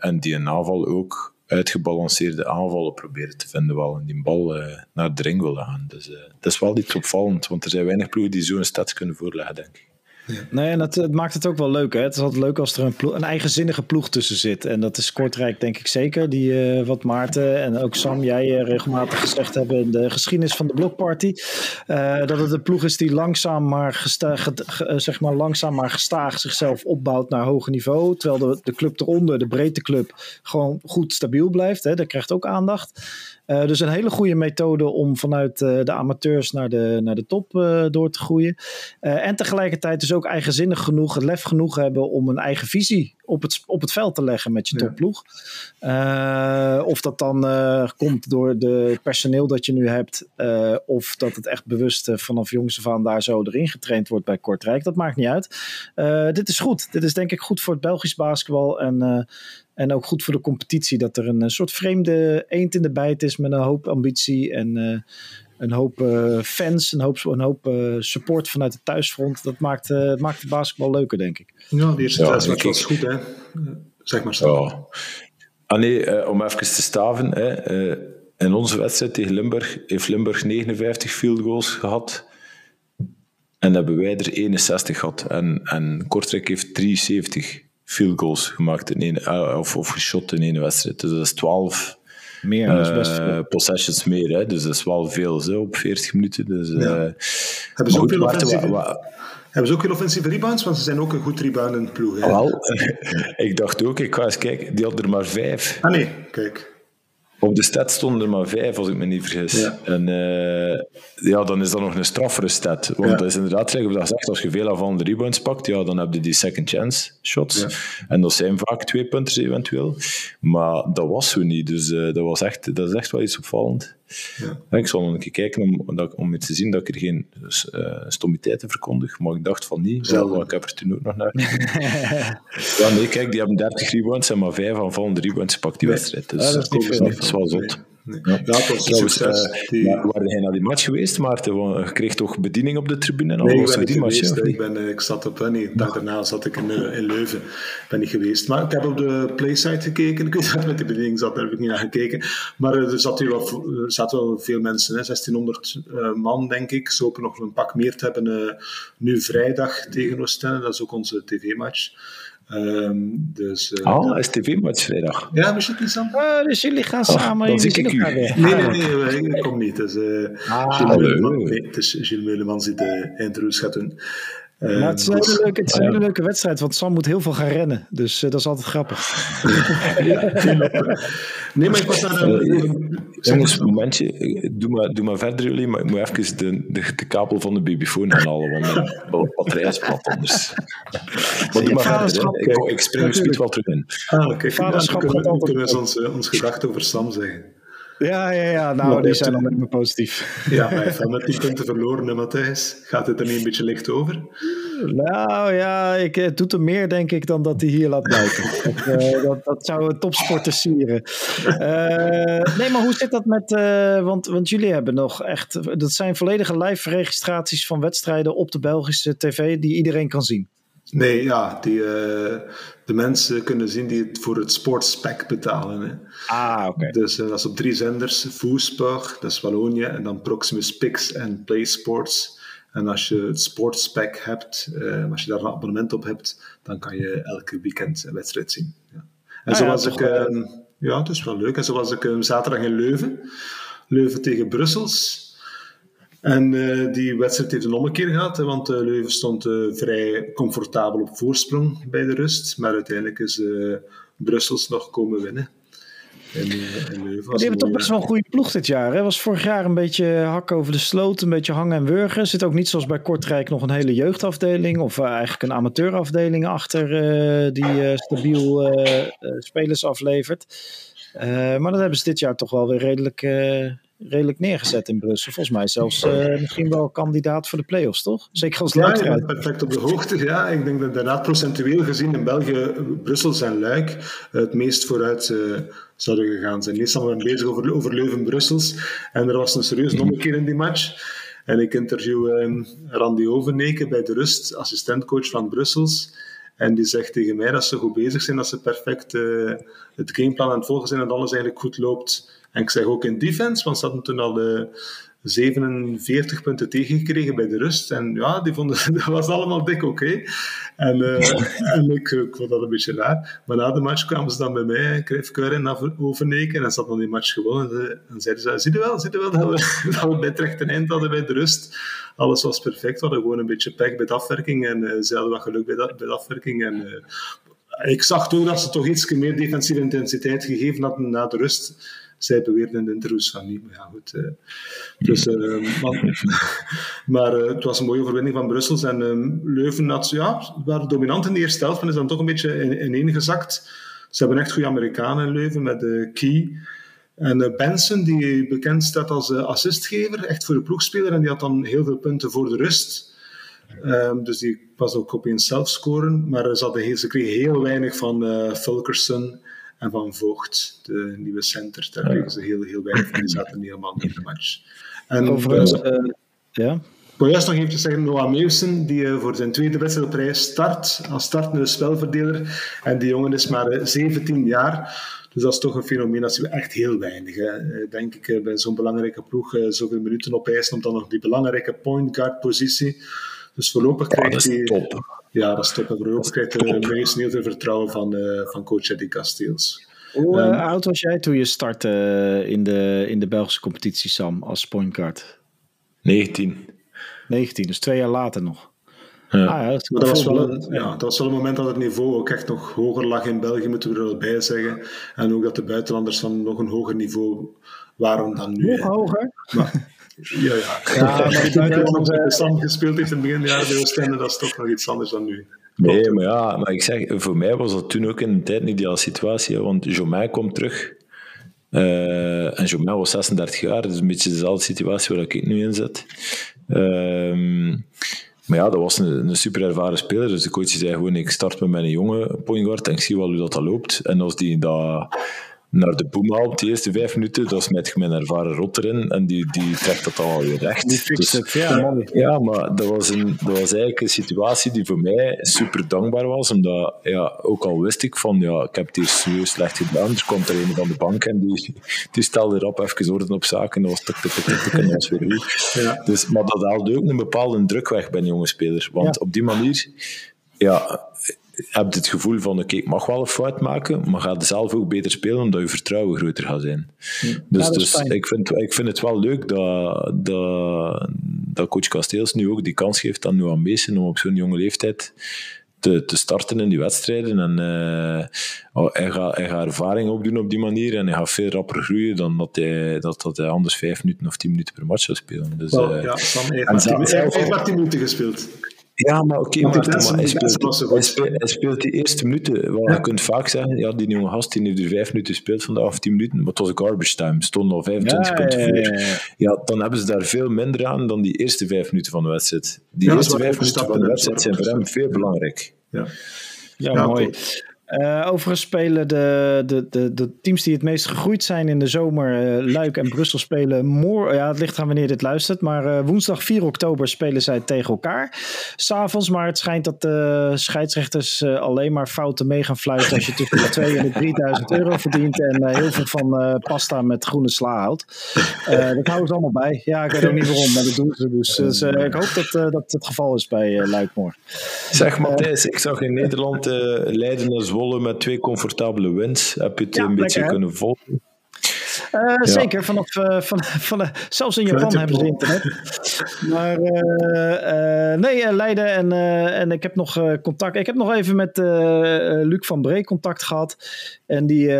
en die een aanval ook uitgebalanceerde aanvallen proberen te vinden, wel en die bal eh, naar de ring willen gaan. Dus dat is wel iets opvallend, want er zijn weinig ploegen die zo'n stats kunnen voorleggen, denk ik. Nee, en dat, het maakt het ook wel leuk. Hè? Het is altijd leuk als er een, ploeg, een eigenzinnige ploeg tussen zit. En dat is Kortrijk denk ik zeker. Die, eh, wat Maarten en ook Sam, jij eh, regelmatig gezegd hebben in de geschiedenis van de Blokparty. eh, dat het een ploeg is die langzaam maar, gesta, ge- ge- zeg maar langzaam maar gestaag zichzelf opbouwt naar hoger niveau. Terwijl de, de club eronder, de breedteclub, gewoon goed stabiel blijft. Hè? Dat krijgt ook aandacht. Eh, dus een hele goede methode om vanuit eh, de amateurs naar de, naar de top eh, door te groeien. En tegelijkertijd dus ook eigenzinnig genoeg, het lef genoeg hebben om een eigen visie op het, op het veld te leggen met je topploeg. Of dat dan komt door de personeel dat je nu hebt, of dat het echt bewust vanaf jongs af aan daar zo erin getraind wordt bij Kortrijk, dat maakt niet uit. Dit is goed. Dit is denk ik goed voor het Belgisch basketbal en, en ook goed voor de competitie. Dat er een, eh, soort vreemde eend in de bijt is met een hoop ambitie en eh, een hoop eh, fans, een hoop, een hoop eh, support vanuit het thuisfront. Dat maakt, eh, maakt het basketbal leuker, denk ik. Ja, de eerste thuismatch was goed, hè. Zeg maar zo. Ja. Ah nee, eh, om even te staven. Hè, eh, in onze wedstrijd tegen Limburg heeft Limburg 59 field goals gehad. En hebben wij er 61 gehad. En, en Kortrijk heeft 73 field goals gemaakt in één, eh, of, of geschot in één wedstrijd. Dus dat is 12 Meer, dat is best eh, veel. possessions meer. Hè. Dus dat is wel veel zo, op 40 minuten. Dus, eh, Ja. maar Hebben ze, ook veel offensieve, hebben ze ook veel offensieve rebounds? Want ze zijn ook een goed reboundend ploeg. Hè? wel, ik dacht ook, ik ga eens kijken, die had er maar vijf. Ah nee, kijk. Op de stat stonden er maar vijf, als ik me niet vergis. Ja. En eh, ja, dan is dat nog een straffere stat. Want Ja. dat is inderdaad, zoals je dat zegt, als je veel aanvallende rebounds pakt, ja, dan heb je die second chance shots. Ja. En dat zijn vaak twee punters eventueel. Maar dat was zo niet. Dus eh, dat, was echt, dat is echt wel iets opvallend. Ja. Ik zal nog een keer kijken om, dat, om te zien dat ik er geen uh, stommiteiten verkondig. Maar ik dacht van niet. Wel, ik heb er toen ook nog naar. ja, nee, kijk, die hebben 30 rebounds en maar vijf aanvallende rebounds gepakt die Nee. wedstrijd. Dus Ja, dat is niet dat is wel zot. Nee. Ja. Het was een Trouwens, succes. eh, Die- maar waren jij naar die match geweest, Maarten? Want Je kreeg toch bediening op de tribune? en? Nee, ik ben niet die geweest. Ik, ben, ik zat op, nee, de dag daarna zat ik in, eh, in Leuven. Ik ben niet geweest. Maar ik heb op de playsite gekeken. Ik weet met de bediening zat, daar heb ik niet naar gekeken. Maar eh, er, zat hier wel, er zaten wel veel mensen, hè, 1600 eh, man denk ik. Ze hopen nog een pak meer te hebben nu vrijdag tegen Oostende. Dat is ook onze tv-match. Ehm, dus, eh, Ah, is tv-match vrijdag. ja, wist je het niet, Sam? Ah, dus jullie gaan samen. dan zie ik u. Nee, nee, nee, nee, ik kom niet. Dus, eh Gilles hallo. Meuleman, nee, het is Gilles Meulemans die de interviews gaat doen. Eh, Maar het is een hele dus- leuke, het is een hele leuke wedstrijd, want Sam moet heel veel gaan rennen. Dus eh, dat is altijd grappig. Nee, maar ik was naar een... Eh, Jongens, een momentje. Eh, Doe maar, doe maar verder jullie, maar ik moet even de, de, de kabel van de babyfoon halen, want mijn batterij is plat anders. Maar doe maar verder, vaderschap, ik, ik spring er speed wel terug in. Ah, oké. Vaderschap Dan kunnen, gaat we- kunnen we ons, eh, ons gedachten over Sam zeggen. Ja, ja, ja. Nou, Maar die zijn alleen maar positief. Ja, maar heeft met die punten verloren, hè, Matthijs. Gaat het er niet een beetje licht over? Nou ja, ik, het doet er meer denk ik dan dat hij hier laat blijken. dat, eh, dat, dat zou een topsporter sieren. Eh, nee, maar hoe zit dat met... eh, want, want jullie hebben nog echt... Dat zijn volledige live registraties van wedstrijden op de Belgische tv die iedereen kan zien. Nee, ja, die, uh, de mensen kunnen zien die het voor het sportspec betalen. Hè. Ah, oké. Dus uh, dat is op drie zenders. Voesburg, dat is Wallonië, en dan Proximus Pix en Play Sports. En als je het sportspec hebt, uh, als je daar een abonnement op hebt, dan kan je elke weekend een wedstrijd zien. Ja. En ah, zo was ik... Uh, ja, het is wel leuk. En zo was ik zaterdag in Leuven. Leuven tegen Brussels. En uh, die wedstrijd heeft een ommekeer gehad, hè, want uh, Leuven stond uh, vrij comfortabel op voorsprong bij de rust. Maar uiteindelijk is Brussels nog komen winnen. En, en Leuven die hebben toch best wel een goede ploeg dit jaar. Hè? Was vorig jaar een beetje hak over de sloot, een beetje hangen en wurgen. Zit ook niet zoals bij Kortrijk nog een hele jeugdafdeling of eigenlijk een amateurafdeling achter die stabiel spelers aflevert. maar dat hebben ze dit jaar toch wel weer redelijk redelijk neergezet in Brussel. Volgens mij zelfs uh, misschien wel kandidaat voor de play-offs, toch? Zeker als Luik ja, perfect op de hoogte. Ja, ik denk dat inderdaad procentueel gezien in België, Brussel en Luik het meest vooruit uh, zouden gegaan zijn. Meestal waren we bezig over, over Leuven-Brussels. En er was een serieus mhm. ommekeer in die match. En ik interview uh, Randy Overneken bij de Rust, assistentcoach van Brussels. En die zegt tegen mij dat ze goed bezig zijn, dat ze perfect uh, het gameplan aan het volgen zijn en alles eigenlijk goed loopt. En ik zeg ook in defense, want ze hadden toen al de 47 punten tegengekregen bij de rust. En ja, die vonden, dat was allemaal dik oké. En, uh, en ik, ik vond dat een beetje raar. Maar na de match kwamen ze dan bij mij, Krefkeur en Overneken, en ze hadden die match gewonnen. En zeiden ze, zie wel, zie wel dat we, dat we bij het rechte eind hadden bij de rust. Alles was perfect, we hadden gewoon een beetje pech bij de afwerking en ze hadden wat geluk bij bij de afwerking. En, ik zag toen dat ze toch iets meer defensieve intensiteit gegeven hadden na de rust zij beweerden in de interviews van niet. Maar ja, goed. Uh, dus, uh, maar, maar uh, het was een mooie overwinning van Brussels. En Leuven had, ja, waren dominant in de eerste helft, maar is dan toch een beetje in, ineengezakt. Ze hebben echt goede Amerikanen in Leuven met de Key. En Benson, die bekend staat als assistgever, echt voor de ploegspeler. En die had dan heel veel punten voor de rust. Um, dus die was ook opeens zelf scoren. Maar ze, hadden, ze kregen heel weinig van Fulkerson en van Voogd, de nieuwe center. Daar kregen ze heel, heel weinig van. Die zaten helemaal niet in de match. En, Overigens, uh, ja. Ik wil juist nog even zeggen, Noah Meeuwsen, die uh, voor zijn tweede wedstrijd op rij start, als startende spelverdeler. En die jongen is maar uh, 17 jaar. Dus dat is toch een fenomeen, dat we echt heel weinig. Hè. Denk ik, bij zo'n belangrijke ploeg, zoveel minuten op ijs, om dan nog die belangrijke point guard positie. Dus voorlopig krijgt hij... Ja, dat is top. En voorlopig krijgt hij meest heel veel vertrouwen van, uh, van coach Eddie Casteels. Hoe um, oud was jij toen je startte in de, in de Belgische competitie, Sam, als point guard? 19. 19, dus twee jaar later nog. Ja. Ah, ja, dat, was wel een, ja, dat was wel een moment dat het niveau ook echt nog hoger lag in België, moeten we er wel bij zeggen. En ook dat de buitenlanders van nog een hoger niveau waren dan nu. Nog hoger? Maar, ja, ja. ja maar die buitenlanders die Sam gespeeld heeft in het begin jaren bij Oostende, dat is toch nog iets anders dan nu. Nee, maar ja, maar ik zeg, voor mij was dat toen ook in de tijd een ideale situatie, want Jomai komt terug. Uh, en Jomai was 36 jaar, dus een beetje dezelfde situatie waar ik nu in zit. Uh, maar ja, dat was een, een super ervaren speler. Dus de coach zei gewoon: ik start met mijn jonge point guard en ik zie wel hoe dat, dat loopt. En als die dat naar de boom haalt, de eerste vijf minuten, dat is met mijn ervaren rot erin en die, die trekt dat al weer recht. Die dus, het, ja. ja, maar dat was, een, dat was eigenlijk een situatie die voor mij super dankbaar was, omdat ja, ook al wist ik van, ja, ik heb het hier serieus slecht gedaan, er komt er een van de bank en die, die stelde erop even orde op zaken, dat was tuk, tuk, tuk, tuk, en dat was weer goed. Ja. Dus, maar dat haalde ook een bepaalde druk weg bij een jonge speler, want op die manier ja, hebt het gevoel van, oké, ik mag wel een fout maken, maar ga zelf ook beter spelen, omdat je vertrouwen groter gaat zijn. Dus, dus ik, vind, ik vind het wel leuk dat, dat, dat coach Kasteels nu ook die kans geeft aan Noah Meesen om op zo'n jonge leeftijd te, te starten in die wedstrijden. En uh, oh, hij, gaat, hij gaat ervaring opdoen op die manier en hij gaat veel rapper groeien dan dat hij, dat, dat hij anders vijf minuten of tien minuten per match zou spelen. Dus, well, uh, ja, Sam heeft maar tien minuten gespeeld. Ja, maar oké, okay, maar, maar hij, speelt, hij, speelt, hij speelt die eerste minuten. Wel, ja. Je kunt vaak zeggen, ja, die jonge gast die heeft er vijf minuten gespeeld vandaag, of tien minuten, maar het was een garbage time. Stond al 25 ja, punten voor. Ja, dan hebben ze daar veel minder aan dan die eerste vijf minuten van de wedstrijd. Die eerste vijf minuten van de wedstrijd zijn voor hem veel belangrijk. Ja, ja, mooi. Uh, overigens spelen de, de, de, de, teams die het meest gegroeid zijn in de zomer, uh, Luik en Brussel, spelen morgen. Ja, het ligt aan wanneer dit luistert. Maar uh, woensdag 4 oktober spelen zij tegen elkaar. S'avonds, maar het schijnt dat de scheidsrechters alleen maar fouten mee gaan fluiten als je tussen de 2 en de 3000 euro verdient. En heel veel van pasta met groene sla houdt. dat houden ze allemaal bij. Ja, ik weet ook niet waarom, maar dat doen ze. Dus, dus ik hoop dat dat het geval is bij Luik morgen. Zeg Matthijs, ik zag in Nederland Leiden als Zwolle met twee comfortabele wins. Heb je het een beetje kunnen volgen? Uh, ja. Zeker, vanaf, uh, van, van, zelfs in Japan hebben ze internet. Maar uh, nee, Leiden en, en ik heb nog contact. Ik heb nog even met Luc van Bree contact gehad. En die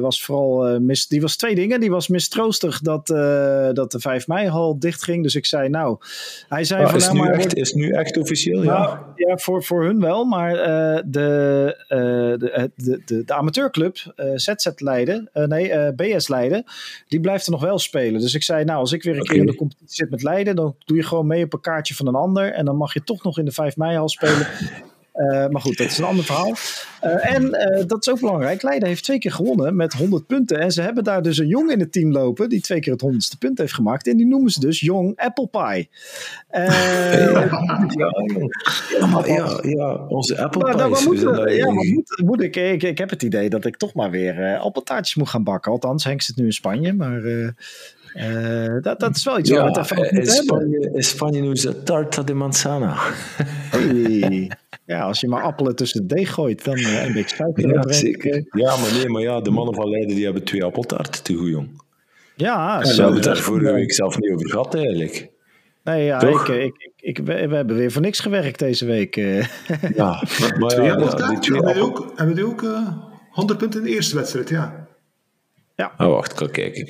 was vooral mis, die was twee dingen. Die was mistroostig dat, dat de 5 mei hal dicht ging. Dus ik zei, nou, hij zei van. Is, nou, nu maar, echt, is nu echt officieel? Nou, ja, ja voor, voor hun wel. Maar de, de, de, de, de amateurclub, ZZ Leiden, nee, BS Leiden, die blijft er nog wel spelen. Dus ik zei, nou, als ik weer een keer in de competitie zit met Leiden, dan doe je gewoon mee op een kaartje van een ander. En dan mag je toch nog in de 5 mei al spelen. Uh, maar goed, dat is een ander verhaal. Uh, en uh, dat is ook belangrijk. Leiden heeft twee keer gewonnen met 100 punten. En ze hebben daar dus een jong in het team lopen. die twee keer het honderdste punt heeft gemaakt. En die noemen ze dus Jong Apple Pie. ja, ja, ja, onze Apple Pie. Nou, ja, maar moet, moet ik, ik, ik, heb het idee dat ik toch maar weer appeltaartjes moet gaan bakken. Althans, Henk zit nu in Spanje. Maar uh, dat, dat is wel iets ja, wat in Spanje, in Spanje noemen ze tarta de manzana. Hey. Ja, als je maar appelen tussen het deeg gooit, dan uh, een beetje suiker ja, zeker. Ja, maar nee, maar ja, de mannen van Leiden die hebben twee appeltaarten te goed, jong. Ja, zo. We hebben het daar vorige week zelf niet over gehad, eigenlijk. Nee, ja, ik, ik, ik, we, hebben weer voor niks gewerkt deze week. Ja, maar, maar ja, ja, die twee hebben, we ook, hebben we ook uh, 100 punten in de eerste wedstrijd, ja. Ja. Oh, wacht, ik ga kijken.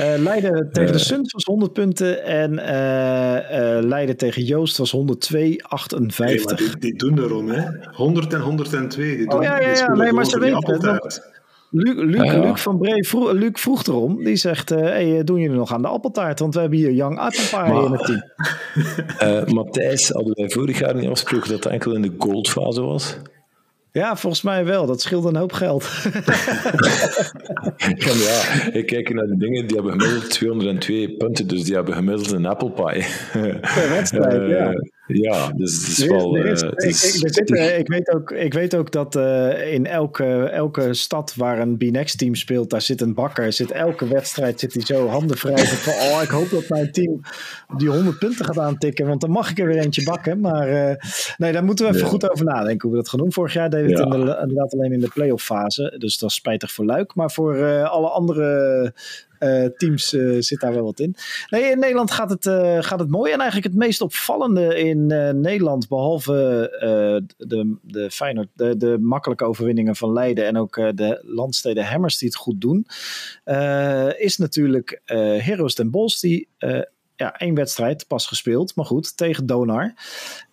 Uh, Leiden tegen de Suns was 100 punten en uh, uh, Leiden tegen Joost was 102, 58. Nee, maar die, die, doen erom, hè? 100 en 102. Die doen, oh ja, ja, ja, nee, maar ze weten het. Luc, Luc, ja, ja. Luc van Bree vroeg, Luc vroeg erom. Die zegt: uh, hey, doen jullie nog aan de appeltaart? Want we hebben hier Young Appelpaai in het team. Uh, Matthijs, hadden wij vorig jaar niet afgesproken dat het enkel in de goldfase was? Ja, volgens mij wel. Dat scheelt een hoop geld. ja, ik kijk naar de dingen. Die hebben gemiddeld 202 punten. Dus die hebben gemiddeld een apple pie. Per wedstrijd, ja. Ja, dus het is wel... ik, weet ook, ik weet ook dat uh, in elke, elke stad waar een B-Next team speelt, daar zit een bakker. Zit elke wedstrijd zit hij zo handen vrij. van, oh, ik hoop dat mijn team die 100 punten gaat aantikken, want dan mag ik er weer eentje bakken. Maar uh, nee, daar moeten we even ja. goed over nadenken hoe we dat gaan doen. Vorig jaar deden we het ja. inderdaad alleen in de playoff fase. Dus dat is spijtig voor Luik. Maar voor uh, alle andere teams uh, zit daar wel wat in. Nee, in Nederland gaat het, uh, gaat het mooi. En eigenlijk het meest opvallende in Nederland, behalve de, de, Feyenoord, de, de makkelijke overwinningen van Leiden en ook de landsteden Hammers die het goed doen, is natuurlijk Heroes Den Bosch die ja, één wedstrijd pas gespeeld, maar goed, tegen Donar.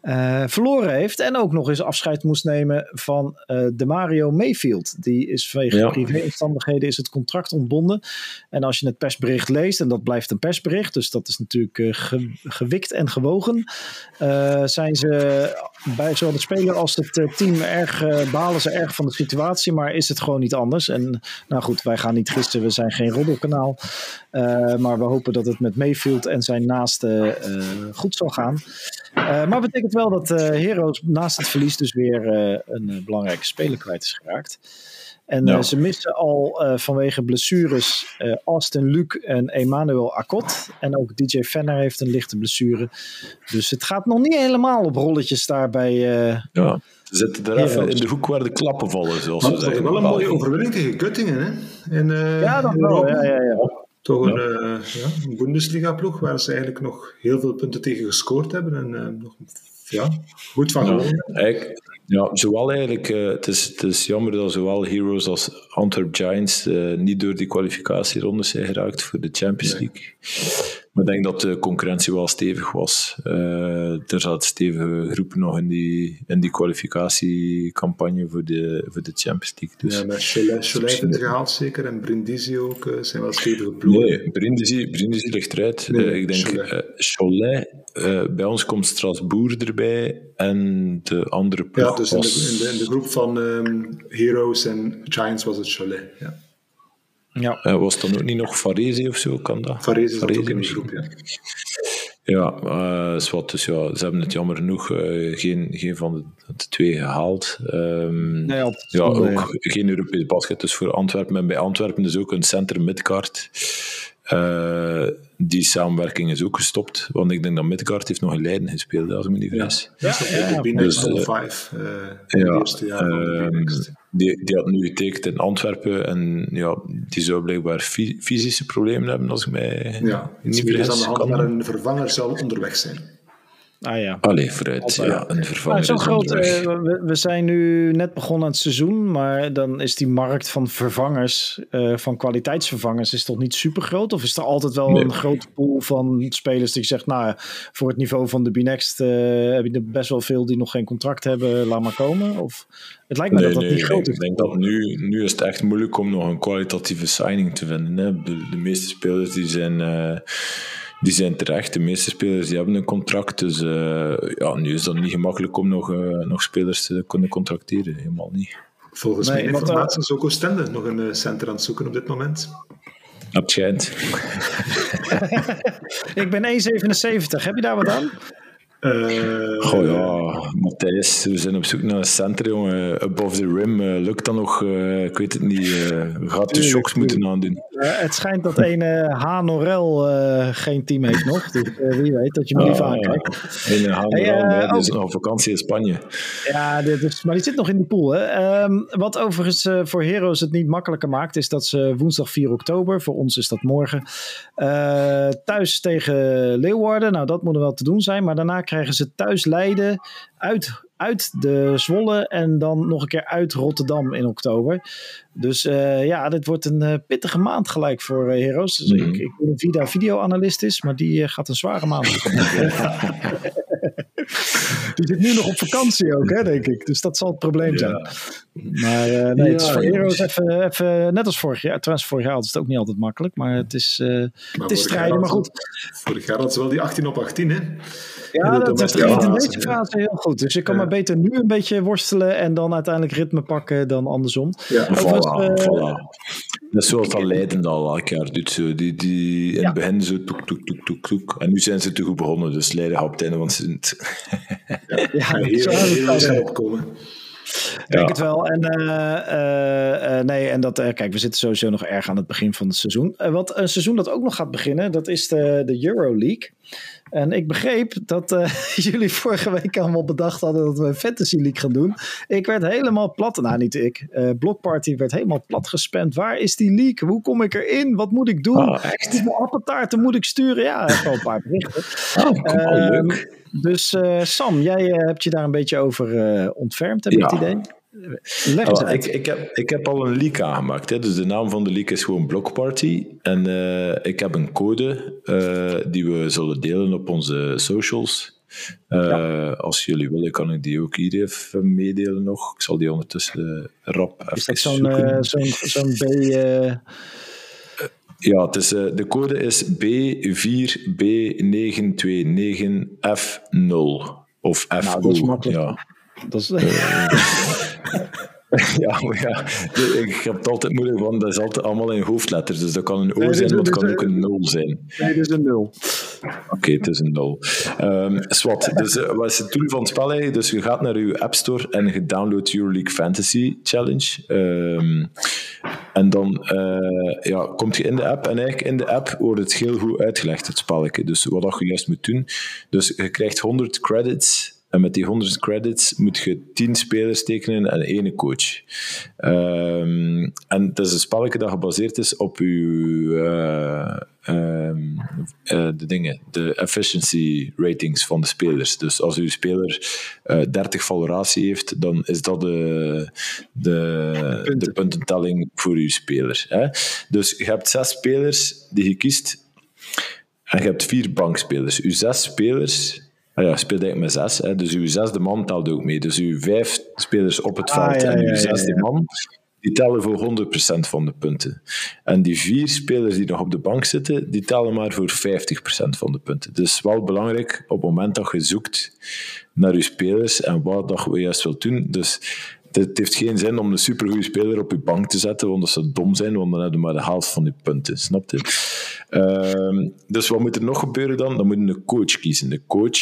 Uh, verloren heeft en ook nog eens afscheid moest nemen van uh, de Mario Mayfield. Die is vanwege ja. privéomstandigheden is het contract ontbonden. En als je het persbericht leest, en dat blijft een persbericht, dus dat is natuurlijk uh, ge gewikt en gewogen, zijn ze bij zowel de speler als het team erg, balen ze erg van de situatie, maar is het gewoon niet anders. En nou goed, wij gaan niet gissen, we zijn geen roddelkanaal. Maar we hopen dat het met Mayfield en zijn naasten goed zal gaan. maar betekent wel dat uh, Heroes naast het verlies dus weer uh, een uh, belangrijke speler kwijt is geraakt. En ja. ze missen al vanwege blessures Austin Luc en Emmanuel Akot. En ook DJ Fenner heeft een lichte blessure. Dus het gaat nog niet helemaal op rolletjes daar bij. ja. Ze zitten er even in de hoek waar de klappen vallen. Zoals maar, ze zeggen. wel een mooie overwinning tegen Göttingen. Hè? En, ja, dat wel. Ja, ja, ja. Toch een, ja. ja, een Bundesliga-ploeg waar ze eigenlijk nog heel veel punten tegen gescoord hebben. En nog ja, goed van gewonnen. Ja, ja, zowel eigenlijk, uh, het, is, het is jammer dat zowel Heroes als Antwerp Giants uh, niet door die kwalificatieronde zijn geraakt voor de Champions League. Maar ik denk dat de concurrentie wel stevig was. Uh, er zat stevige groepen nog in die, in die kwalificatiecampagne voor de, voor de Champions League. Dus, ja, met Cholet, Cholet heeft gehaald zeker en Brindisi ook uh, zijn wel stevige ploegen. Nee, Brindisi, Brindisi ligt eruit. Nee, uh, ik denk Cholet, Cholet bij ons komt Strasbourg erbij en de andere ploeg Ja, dus in de, in de, in de groep van um, Heroes en Giants was het Cholet. Ja. Ja. Uh, was dan ook niet nog Farese of zo? Kan dat? Farese ook in die groep, ja. Ja, uh, wat, dus ja, ze hebben het jammer genoeg uh, geen, geen van de, de twee gehaald. Um, nee, ja, ook ja. geen Europees basket, dus voor Antwerpen. En bij Antwerpen is ook een center midcard. Uh, die samenwerking is ook gestopt, want ik denk dat Midgard heeft nog in Leiden gespeeld, als ik me niet vergis. Ja, ja, ja, ja. Dus, uh, five, uh, ja, eerste jaar uh, die, die had nu getekend in Antwerpen en ja, die zou blijkbaar fysische problemen hebben, als ik mij ja, niet vergis. aan de hand, maar een vervanger zal onderweg zijn. Ah ja. Allee, vooruit. Ja, een vervanger nou, groot, uh, we, we, zijn nu net begonnen aan het seizoen, maar dan is die markt van vervangers, uh, van kwaliteitsvervangers, is toch niet super groot? Of is er altijd wel nee. een grote pool van spelers die zegt, nou, voor het niveau van de B-Next uh, heb je er best wel veel die nog geen contract hebben, laat maar komen? Of het lijkt me nee, dat dat nee, niet groot is. Ik denk dat nu, nu is het echt moeilijk om nog een kwalitatieve signing te vinden. Hè? De, de meeste spelers die zijn die zijn terecht. De meeste spelers die hebben een contract. Dus uh, ja, nu is dat niet gemakkelijk om nog, uh, nog spelers te kunnen contracteren. Helemaal niet. Volgens nee, mijn informatie is ook Oostende nog een uh, center aan het zoeken op dit moment. Dat schijnt. ik ben 1,77. Heb je daar wat aan? Uh, Goh ja, Matthijs, we zijn op zoek naar een center, jongen. Above the rim, uh, lukt dat nog? Uh, ik weet het niet. gaat de shocks moeten aandoen. het schijnt dat een H. Norel geen team heeft nog. Dus wie weet dat je me liever aankijkt. Een H. Norel, hey, die is nog op vakantie in Spanje. Ja, dit is, maar die zit nog in die pool. Hè. Um, wat overigens voor Heroes het niet makkelijker maakt, is dat ze woensdag 4 oktober, voor ons is dat morgen, thuis tegen Leeuwarden. Nou, dat moet er wel te doen zijn. Maar daarna krijgen ze thuis Leiden uit, uit de Zwolle en dan nog een keer uit Rotterdam in oktober. Dus uh, ja, dit wordt een uh, pittige maand gelijk voor uh, Heroes. Dus ik, ik weet niet wie videoanalist is, maar die gaat een zware maand Die zit nu nog op vakantie ook, hè, denk ik. Dus dat zal het probleem zijn. Ja. Maar uh, nee, ja, het is voor Heroes even, even, net als vorig jaar. Trouwens, vorig jaar was het ook niet altijd makkelijk, maar het is, uh, het is strijden. Maar goed. Vorig jaar had ze wel die 18 op 18, hè? Ja, dat, dat ging in deze fase heel goed. Dus je kan ja. maar beter nu een beetje worstelen en dan uiteindelijk ritme pakken dan andersom. Ja, voilà, uh, voilà. Dat is zoals dat Leiden al elk jaar doet. Zo. Die, die in ja. het begin zo toek, toek, toek, toek, toek. En nu zijn ze te goed begonnen, dus Leiden gaat op het einde, want ze... ja, ja, heel, heel, heel opkomen. Ik denk het wel. En, uh, uh, uh, nee, en dat, kijk, we zitten sowieso nog erg aan het begin van het seizoen. wat een seizoen dat ook nog gaat beginnen, dat is de, de Euroleague. En ik begreep dat uh, jullie vorige week allemaal bedacht hadden dat we een Fantasy League gaan doen. Ik werd helemaal plat. Nou, niet ik. Uh, Block Party werd helemaal plat gespamd. Waar is die league? Hoe kom ik erin? Wat moet ik doen? Oh, echt? Hoeveel appeltaarten moet ik sturen? Ja, gewoon een paar berichten. Oh, uh, leuk. Dus Sam, jij hebt je daar een beetje over ontfermd, heb ik ja. het idee? Oh, ik, ik, heb, ik heb al een leak aangemaakt. Hè. Dus de naam van de leak is gewoon Block Party. En uh, ik heb een code uh, die we zullen delen op onze socials. Uh, ja. Als jullie willen, kan ik die ook hier even meedelen nog. Ik zal die ondertussen rap even Is dat zo'n zo'n zo'n B... Ja, het is, de code is B4B929F0. Of F0. Nou, dat is makkelijk. Ja. Dat is... ja, maar ja, ik heb het altijd moeilijk, want dat is altijd allemaal in hoofdletters. Dus dat kan een O nee, zijn, maar het kan ook een 0 zijn. Nee, dat is een 0. Oké, okay, het is een 0. Um, Swat, dus uh, wat is het doel van het spel eigenlijk? Dus je gaat naar je App Store en je downloadt Euroleague Fantasy Challenge. Um, en dan uh, ja, komt je in de app en eigenlijk in de app wordt het heel goed uitgelegd, het spelletje. Dus wat je juist moet doen. Dus je krijgt 100 credits en met die 100 credits moet je 10 spelers tekenen en één coach. Um, en dat is een spelletje dat gebaseerd is op uw, uh, um, uh, de dingen, de efficiency ratings van de spelers. Dus als uw speler uh, 30 valoratie heeft, dan is dat de, de, Punten. de puntentelling voor uw speler. Hè? Dus je hebt zes spelers die je kiest en je hebt vier bankspelers. Uw zes spelers Ah ja, speelt eigenlijk met zes. Hè. Dus uw zesde man telt ook mee. Dus uw vijf spelers op het Ah, veld ja, en uw zesde man, die tellen voor 100% van de punten. En die vier spelers die nog op de bank zitten, die tellen maar voor 50% van de punten. Dus wel belangrijk op het moment dat je zoekt naar je spelers en wat dat je juist wilt doen. Dus het heeft geen zin om een supergoeie speler op je bank te zetten, want dat zou dom zijn, want dan heb je maar de helft van je punten. Snap je? Ehm, dus wat moet er nog gebeuren dan? Dan moet je een coach kiezen. De coach,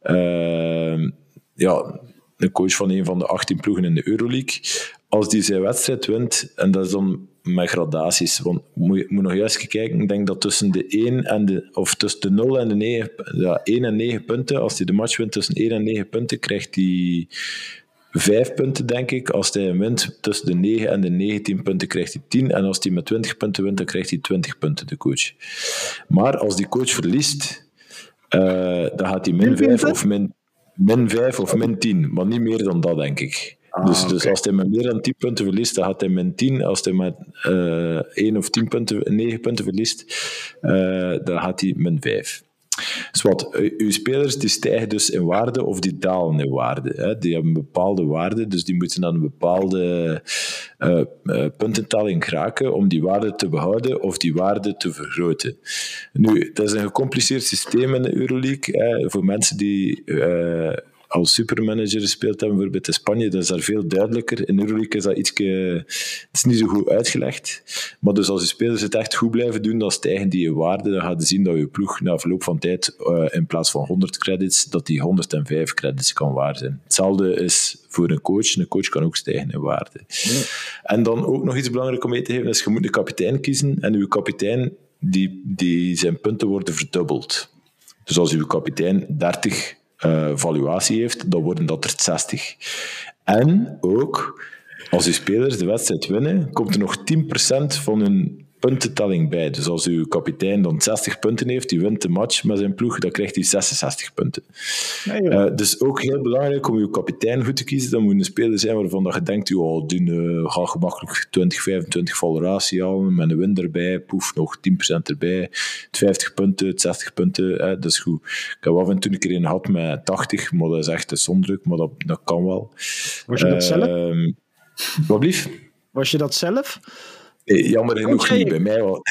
ehm, ja, een coach van een van de 18 ploegen in de Euroleague. Als die zijn wedstrijd wint, en dat is dan met gradaties, want moet je moet nog juist kijken, ik denk dat tussen de 1 en de, of tussen de 0 en de 9, ja, 1 en 9 punten, als hij de match wint tussen 1 en 9 punten, krijgt hij vijf punten, denk ik. Als hij wint tussen de 9 en de 19 punten, krijgt hij 10. En als hij met 20 punten wint, dan krijgt hij 20 punten, de coach. Maar als die coach verliest, eh, dan gaat hij min Min 5 punten? of min, min 5 of min 10. Maar niet meer dan dat, denk ik. dus, dus oké. als hij met meer dan 10 punten verliest, dan gaat hij min 10. Als hij met eh 1 of 10 punten, 9 punten verliest, eh, dan gaat hij min 5. Dus wat, u- uw spelers die stijgen dus in waarde of die dalen in waarde. Hè? Die hebben een bepaalde waarde, dus die moeten aan een bepaalde eh, eh, puntentelling geraken om die waarde te behouden of die waarde te vergroten. Nu, dat is een gecompliceerd systeem in de Euroleague. Hè? Voor mensen die eh, als supermanager gespeeld hebben, bijvoorbeeld in Spanje, dat is daar veel duidelijker. In Euroleague is dat iets, het is niet zo goed uitgelegd. Maar dus als je spelers het echt goed blijven doen, dan stijgen die in waarde. Dan gaat je zien dat je ploeg na verloop van tijd eh, in plaats van 100 credits, dat die 105 credits kan waar zijn. Hetzelfde is voor een coach. Een coach kan ook stijgen in waarde. En dan ook nog iets belangrijk om mee te geven, is je moet een kapitein kiezen. En uw kapitein, die, die zijn punten worden verdubbeld. Dus als uw kapitein 30 eh, valuatie heeft, dan worden dat er 60. En ook, als uw spelers de wedstrijd winnen, komt er nog 10% van hun puntentelling bij. Dus als uw kapitein dan 60 punten heeft, die wint de match met zijn ploeg, dan krijgt hij 66 punten. Nee, joh. Eh, dus ook heel belangrijk om uw kapitein goed te kiezen. Dan moet een speler zijn waarvan dat je denkt, oh, die eh, gaat gemakkelijk 20, 25 valoratie halen, met een win erbij, poef, nog 10% erbij, het 50 punten, het 60 punten, eh, dat is goed. Ik heb af en toe een keer een gehad met 80, maar dat is echt uitzonderlijk, maar dat, dat kan wel. Was je dat zelf? Ehm, Wat blief? Was je dat zelf? Nee, jammer genoeg jij- niet bij mij. Wel.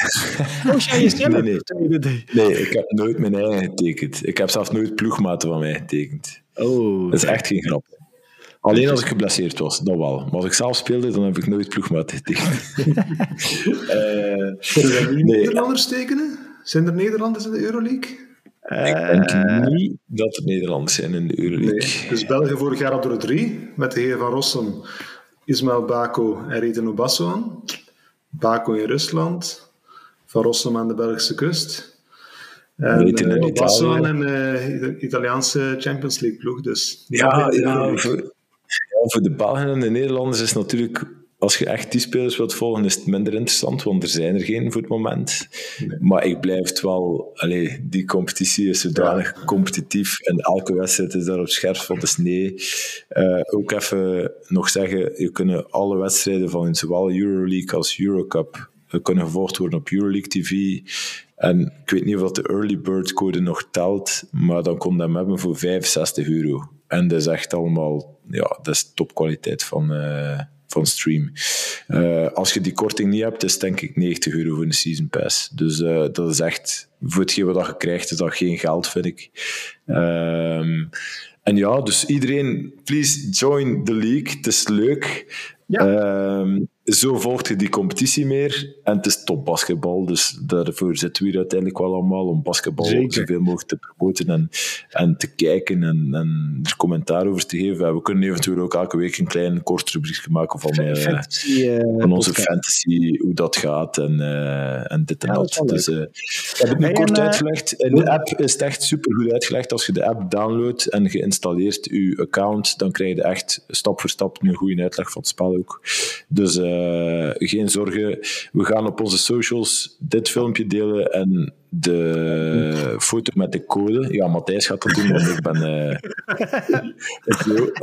Was jij jezelf? Nee, nee. Nee, ik heb nooit mijn eigen getekend. Ik heb zelfs nooit ploegmaten van mij getekend. Oh, Dat is echt geen grap. Alleen als ik geblesseerd was, dat wel. Maar als ik zelf speelde, dan heb ik nooit ploegmaat getekend. Eh, er nu Nee. Nederlanders tekenen? Zijn er Nederlanders in de Euroleague? ik denk niet dat er Nederlanders zijn in de Euroleague. Dus België vorig jaar op de drie, met de heer Van Rossum, Ismail Bako en Reten Obassoan. Bako in Rusland, Van Rossum aan de Belgische kust. En Reten in eh, Obassoan Italië. en eh, de Italiaanse Champions League ploeg. Dus Ja, ja, voor, ja, voor de Belgen en de Nederlanders is natuurlijk, als je echt die spelers wilt volgen, is het minder interessant, want er zijn er geen voor het moment. Maar ik blijf het wel, allee, die competitie is zodanig competitief en elke wedstrijd is daar op scherp van de snee. Eh, ook even nog zeggen, je kunnen alle wedstrijden van zowel Euroleague als Eurocup eh, kunnen gevolgd worden op Euroleague TV. En ik weet niet of dat de early bird code nog telt, maar dan kon je hem hebben voor 65 euro. En dat is echt allemaal, ja, dat is topkwaliteit van, eh, van stream. Eh, als je die korting niet hebt, is het denk ik 90 euro voor een season pass. Dus eh, dat is echt, voor hetgeen wat je krijgt, is dat geen geld, vind ik. Ehm, en ja, dus iedereen, please join the league. Het is leuk. Ehm, zo volgt je die competitie meer. En het is top basketbal. Dus daarvoor zitten we hier uiteindelijk wel allemaal om basketbal Zeker. zoveel mogelijk te promoten en, en te kijken en, en er commentaar over te geven. We kunnen eventueel ook elke week een klein kort rubriekje maken van, eh, Fantasy, eh, van onze podcast. fantasy, hoe dat gaat en, eh, en dit en Ja, dat dat. dus, ik heb het nu kort uitgelegd. In de app is het echt super goed uitgelegd. Als je de app downloadt en je installeert je account, dan krijg je echt stap voor stap een goede uitleg van het spel ook. Dus geen zorgen. We gaan op onze socials dit filmpje delen en de foto met de code. Ja, Matthijs gaat dat doen, want ik ben uh,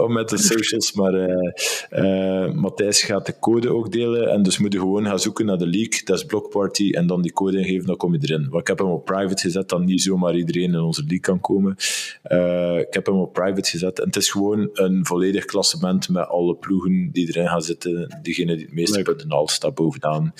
met de socials. Maar uh, Matthijs gaat de code ook delen. En dus moet je gewoon gaan zoeken naar de leak. Dat is Blockparty. En dan die code ingeven, dan kom je erin. Want ik heb hem op private gezet, dan niet zomaar iedereen in onze leak kan komen. ik heb hem op private gezet. En het is gewoon een volledig klassement met alle ploegen die erin gaan zitten. Diegene die het meeste punten al staat bovenaan.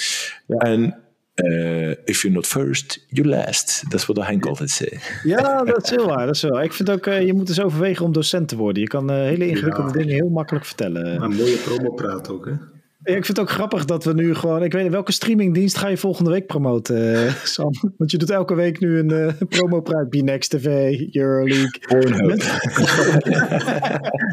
Ja. En uh, if you're not first, you last. Dat is wat Henk altijd zei. Ja, dat is heel waar. Dat is wel. Ik vind ook, uh, je moet eens overwegen om docent te worden. Je kan uh, hele ingewikkelde dingen heel makkelijk vertellen. Een mooie promo praat ook, hè? Ik vind het ook grappig dat we nu gewoon. Ik weet niet, welke streamingdienst ga je volgende week promoten, uh, Sam? Want je doet elke week nu een uh, promo-praat. B-Next TV, Euroleague. Pornhub.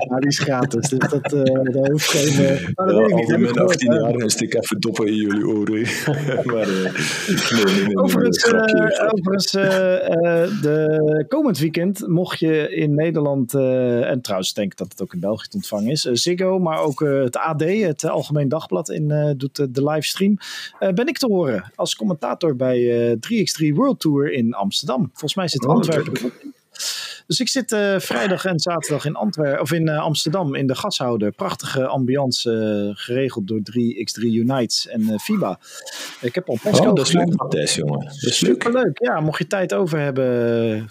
nou, die is gratis, dus dat, uh, dat hoeft geen. Uh, ja, al mijn 18 jaar is ik even doppen in jullie oren. maar, nee, nee, nee, overigens, overigens de komend weekend mocht je in Nederland, en trouwens denk ik dat het ook in België te ontvangen is, Ziggo, maar ook het AD, het Algemeen Dagblad in, uh, doet de, livestream. Uh, ben ik te horen als commentator bij uh, eh, 3x3 World Tour in Amsterdam. Volgens mij zit oh, Antwerpen Dus ik zit vrijdag en zaterdag in, Antwerpen of in Amsterdam in de gashouder. Prachtige ambiance geregeld door 3x3 Unites en FIBA. Ik heb al pas. Oh, dat is leuk, jongen. Dat is leuk. leuk. Ja, mocht je tijd over hebben,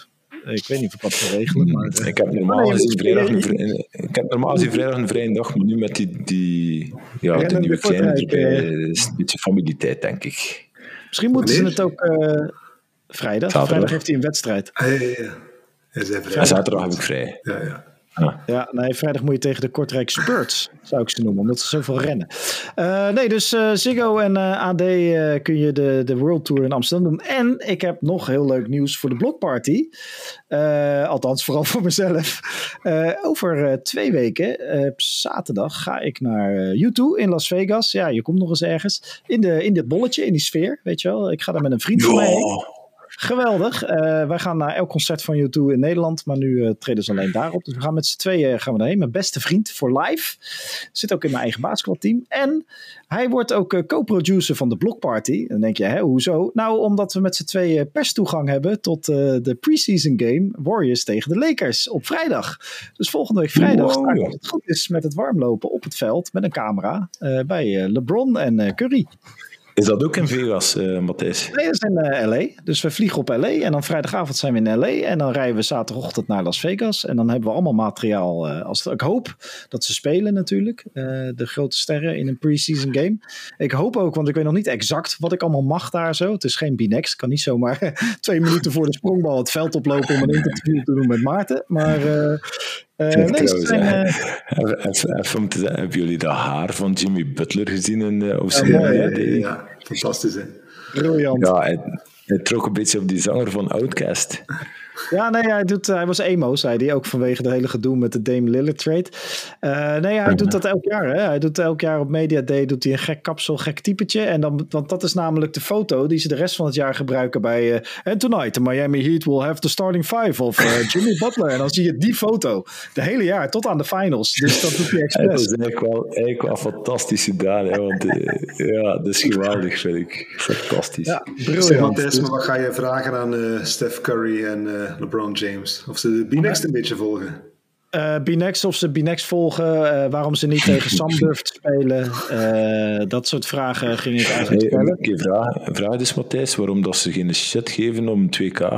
ik weet niet of ik wat te regelen. Maar, uh, ik heb normaal gezien vrijdag een, vrij, ik heb normaal gezien vrijdag een vrije dag, maar nu met die, die ja, de nieuwe kleine erbij, is een beetje familietijd, denk ik. Misschien moeten ze het ook uh, vrijdag. Zaterdag. Vrijdag heeft hij een wedstrijd. Ah, ja, ja, ja. ja zaterdag heb ik vrij. Ja, ja. Ja, nee, vrijdag moet je tegen de Kortrijk Spurs, zou ik ze noemen, omdat ze zoveel rennen. Uh, nee, dus uh, Ziggo en uh, AD kun je de, de World Tour in Amsterdam doen. En ik heb nog heel leuk nieuws voor de Blockparty. althans, vooral voor mezelf. over twee weken, op zaterdag, ga ik naar U2 in Las Vegas. Ja, je komt nog eens ergens. In, de, in dit bolletje, in die sfeer, weet je wel. Ik ga daar met een vriend van mij Geweldig. Uh, wij gaan naar elk concert van U2 in Nederland, maar nu uh, treden ze alleen daarop. Dus we gaan met z'n tweeën gaan we daarheen. Mijn beste vriend voor live. Zit ook in mijn eigen basketbalteam. En hij wordt ook uh, co-producer van de Block Party. Dan denk je, hè, hoezo? Nou, omdat we met z'n tweeën perstoegang hebben tot de preseason game Warriors tegen de Lakers op vrijdag. Dus volgende week vrijdag wow. ik, het goed is, met het warmlopen op het veld met een camera bij LeBron en Curry. Is dat ook in Vegas, uh, Matthijs? Nee, dat is in uh, LA. Dus we vliegen op LA en dan vrijdagavond zijn we in LA. En dan rijden we zaterdagochtend naar Las Vegas. En dan hebben we allemaal materiaal. Uh, als, ik hoop dat ze spelen natuurlijk. de grote sterren in een preseason game. Ik hoop ook, want ik weet nog niet exact wat ik allemaal mag daar zo. Het is geen Binex. Ik kan niet zomaar twee minuten voor de sprongbal het veld oplopen om een interview te doen met Maarten. Maar uh, nee, zijn, uh... even, even, om te zeggen, hebben jullie dat haar van Jimmy Butler gezien in de Oceania? Ja, ja, ja, fantastisch hè. Briljant. Ja, hij, hij trok een beetje op die zanger van Outcast. Ja, nee, hij, doet, hij was emo, zei hij. Ook vanwege de hele gedoe met de Dame Lillard trade. Uh, nee, hij doet dat elk jaar. Hè? Hij doet elk jaar op Media Day doet hij een gek kapsel, gek typetje. En dan, want dat is namelijk de foto die ze de rest van het jaar gebruiken bij... Uh, And tonight, the Miami Heat will have the starting five of uh, Jimmy Butler. En dan zie je die foto de hele jaar tot aan de finals. Dus dat doet hij expres. Dat is eigenlijk wel, eigenlijk wel fantastisch gedaan. Hè? Want ja, dat is geweldig, vind ik. Fantastisch. Ja, briljant. Zeg, maar wat ga je vragen aan Steph Curry en... LeBron James. Of ze de B-Next een beetje volgen. Uh, B-Next of ze B-Next volgen, uh, waarom ze niet tegen Sam durft te spelen. Uh, dat soort vragen ging ik eigenlijk hey, stellen. Een vraag, vraag dus Matthijs, waarom dat ze geen shit geven om 2K?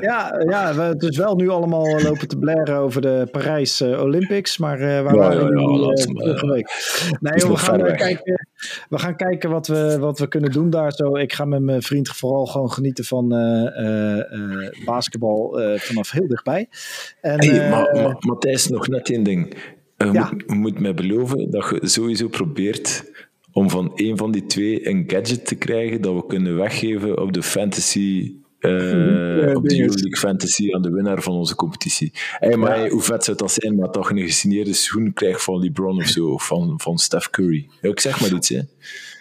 ja, ja, we dus wel nu allemaal lopen te blaren over de Parijs Olympics, maar waar ja, waren we ja, ja, week? Nee, we gaan, kijken, we gaan kijken wat we, wat we kunnen doen daar zo. Ik ga met mijn vriend vooral gewoon genieten van basketbal vanaf heel dichtbij. En, hey, maar, maar, Matthijs, nog net één ding. Je ja. moet, moet mij beloven dat je sowieso probeert om van een van die twee een gadget te krijgen dat we kunnen weggeven op de fantasy uh, op de Euroleague Fantasy aan de winnaar van onze competitie. Hey, maar hey, hoe vet zou dat zijn, maar toch een gesigneerde schoen krijgt van LeBron of zo, of van, van Steph Curry. Ja, ik zeg maar iets, hè.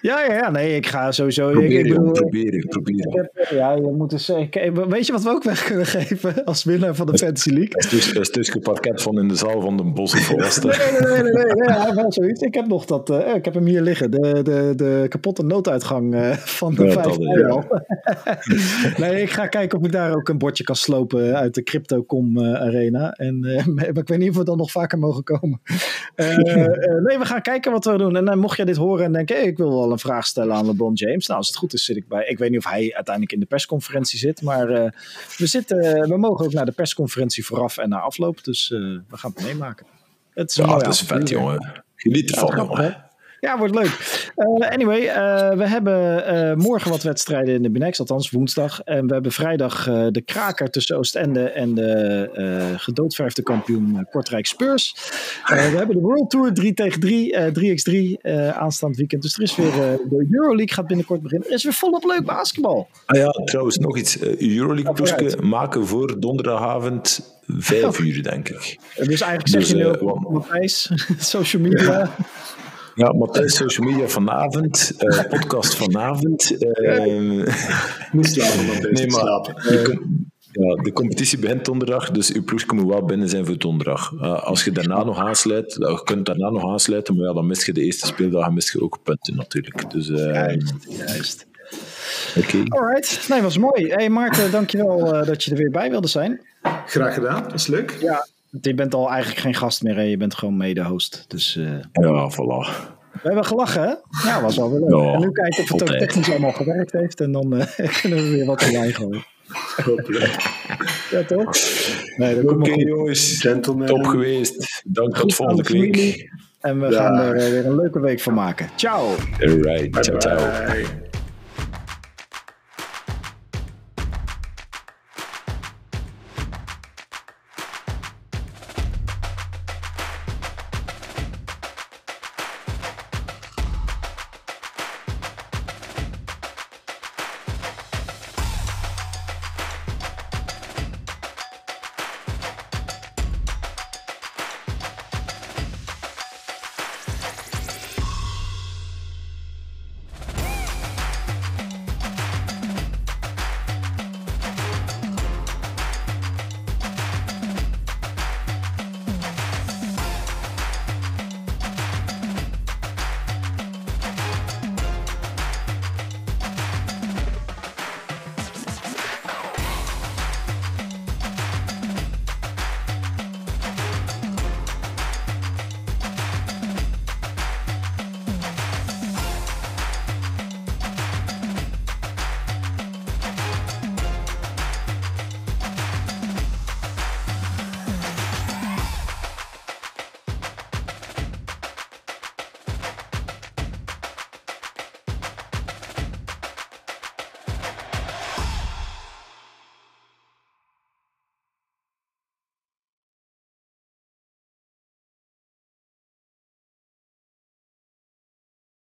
Ja, ja, ja, nee, ik ga sowieso. Probeer, ik, ik bedoel, probeer, probeer. ik heb, ja, je moet eens, ik, weet je wat we ook weg kunnen geven als winnaar van de Fantasy League? Het is dus dus parket van in de zaal van de Bos of Nee, nee, nee, nee, nee, nee, wel zoiets. Ik heb nog dat, uh, ik heb hem hier liggen, de, de, de kapotte nooduitgang uh, van de ja, 5 euro. Ja. nee, ik ga kijken of ik daar ook een bordje kan slopen uit de Crypto.com uh, arena. En, maar ik weet niet of we dan nog vaker mogen komen. nee, we gaan kijken wat we doen. En mocht je dit horen en denken, hey, ik wil wel een vraag stellen aan LeBron James. Nou, als het goed is, zit ik bij. Ik weet niet of hij uiteindelijk in de persconferentie zit. Maar uh, we, zitten, we mogen ook naar de persconferentie vooraf en naar afloop. Dus uh, we gaan het meemaken. Het is, ja, dat is vet, jongen. Geniet ervan, ja, jongen. Ja, wordt leuk. Uh, anyway, uh, we hebben uh, morgen wat wedstrijden in de Binex, althans woensdag. En we hebben vrijdag de kraker tussen Oostende en de gedoodverfde kampioen Kortrijk Spurs. we hebben de World Tour 3 tegen 3, 3x3 aanstaand weekend. Dus er is weer, de Euroleague gaat binnenkort beginnen. Er is weer volop leuk basketbal. Ah ja, trouwens nog iets. Euroleague ploesje maken voor donderdagavond vijf uur, denk ik. Dus eigenlijk zeg dus, je nu ook, Matthijs, social media... Ja, Matthijs, social media vanavond, uh, podcast vanavond. Uh, niet slapen, Matthijs, nee, maar, slapen. De, ja, de competitie begint donderdag, dus uw ploeg moet wel binnen zijn voor donderdag. Uh, als je daarna nog aansluit, je kunt daarna nog aansluiten, maar ja, dan mis je de eerste speeldag en mis je ook punten natuurlijk. Dus, juist, juist. Oké. Okay. Alright, nee, was mooi. Hey Maarten, dankjewel uh, dat je er weer bij wilde zijn. Graag gedaan, dat is leuk. Ja, je bent al eigenlijk geen gast meer, hè? je bent gewoon mede-host. Dus, uh... Ja, voilà. We hebben gelachen, hè? Ja, was wel weer leuk. Ja, en nu kijken of het ook technisch allemaal gewerkt heeft. En dan uh, kunnen we weer wat erbij gooien. ja, toch? Nee, Oké, okay, jongens. Gentleman. Top geweest. Dank tot volgende week. En we ja. gaan er weer een leuke week van maken. Ciao. Alright. Ciao, ciao.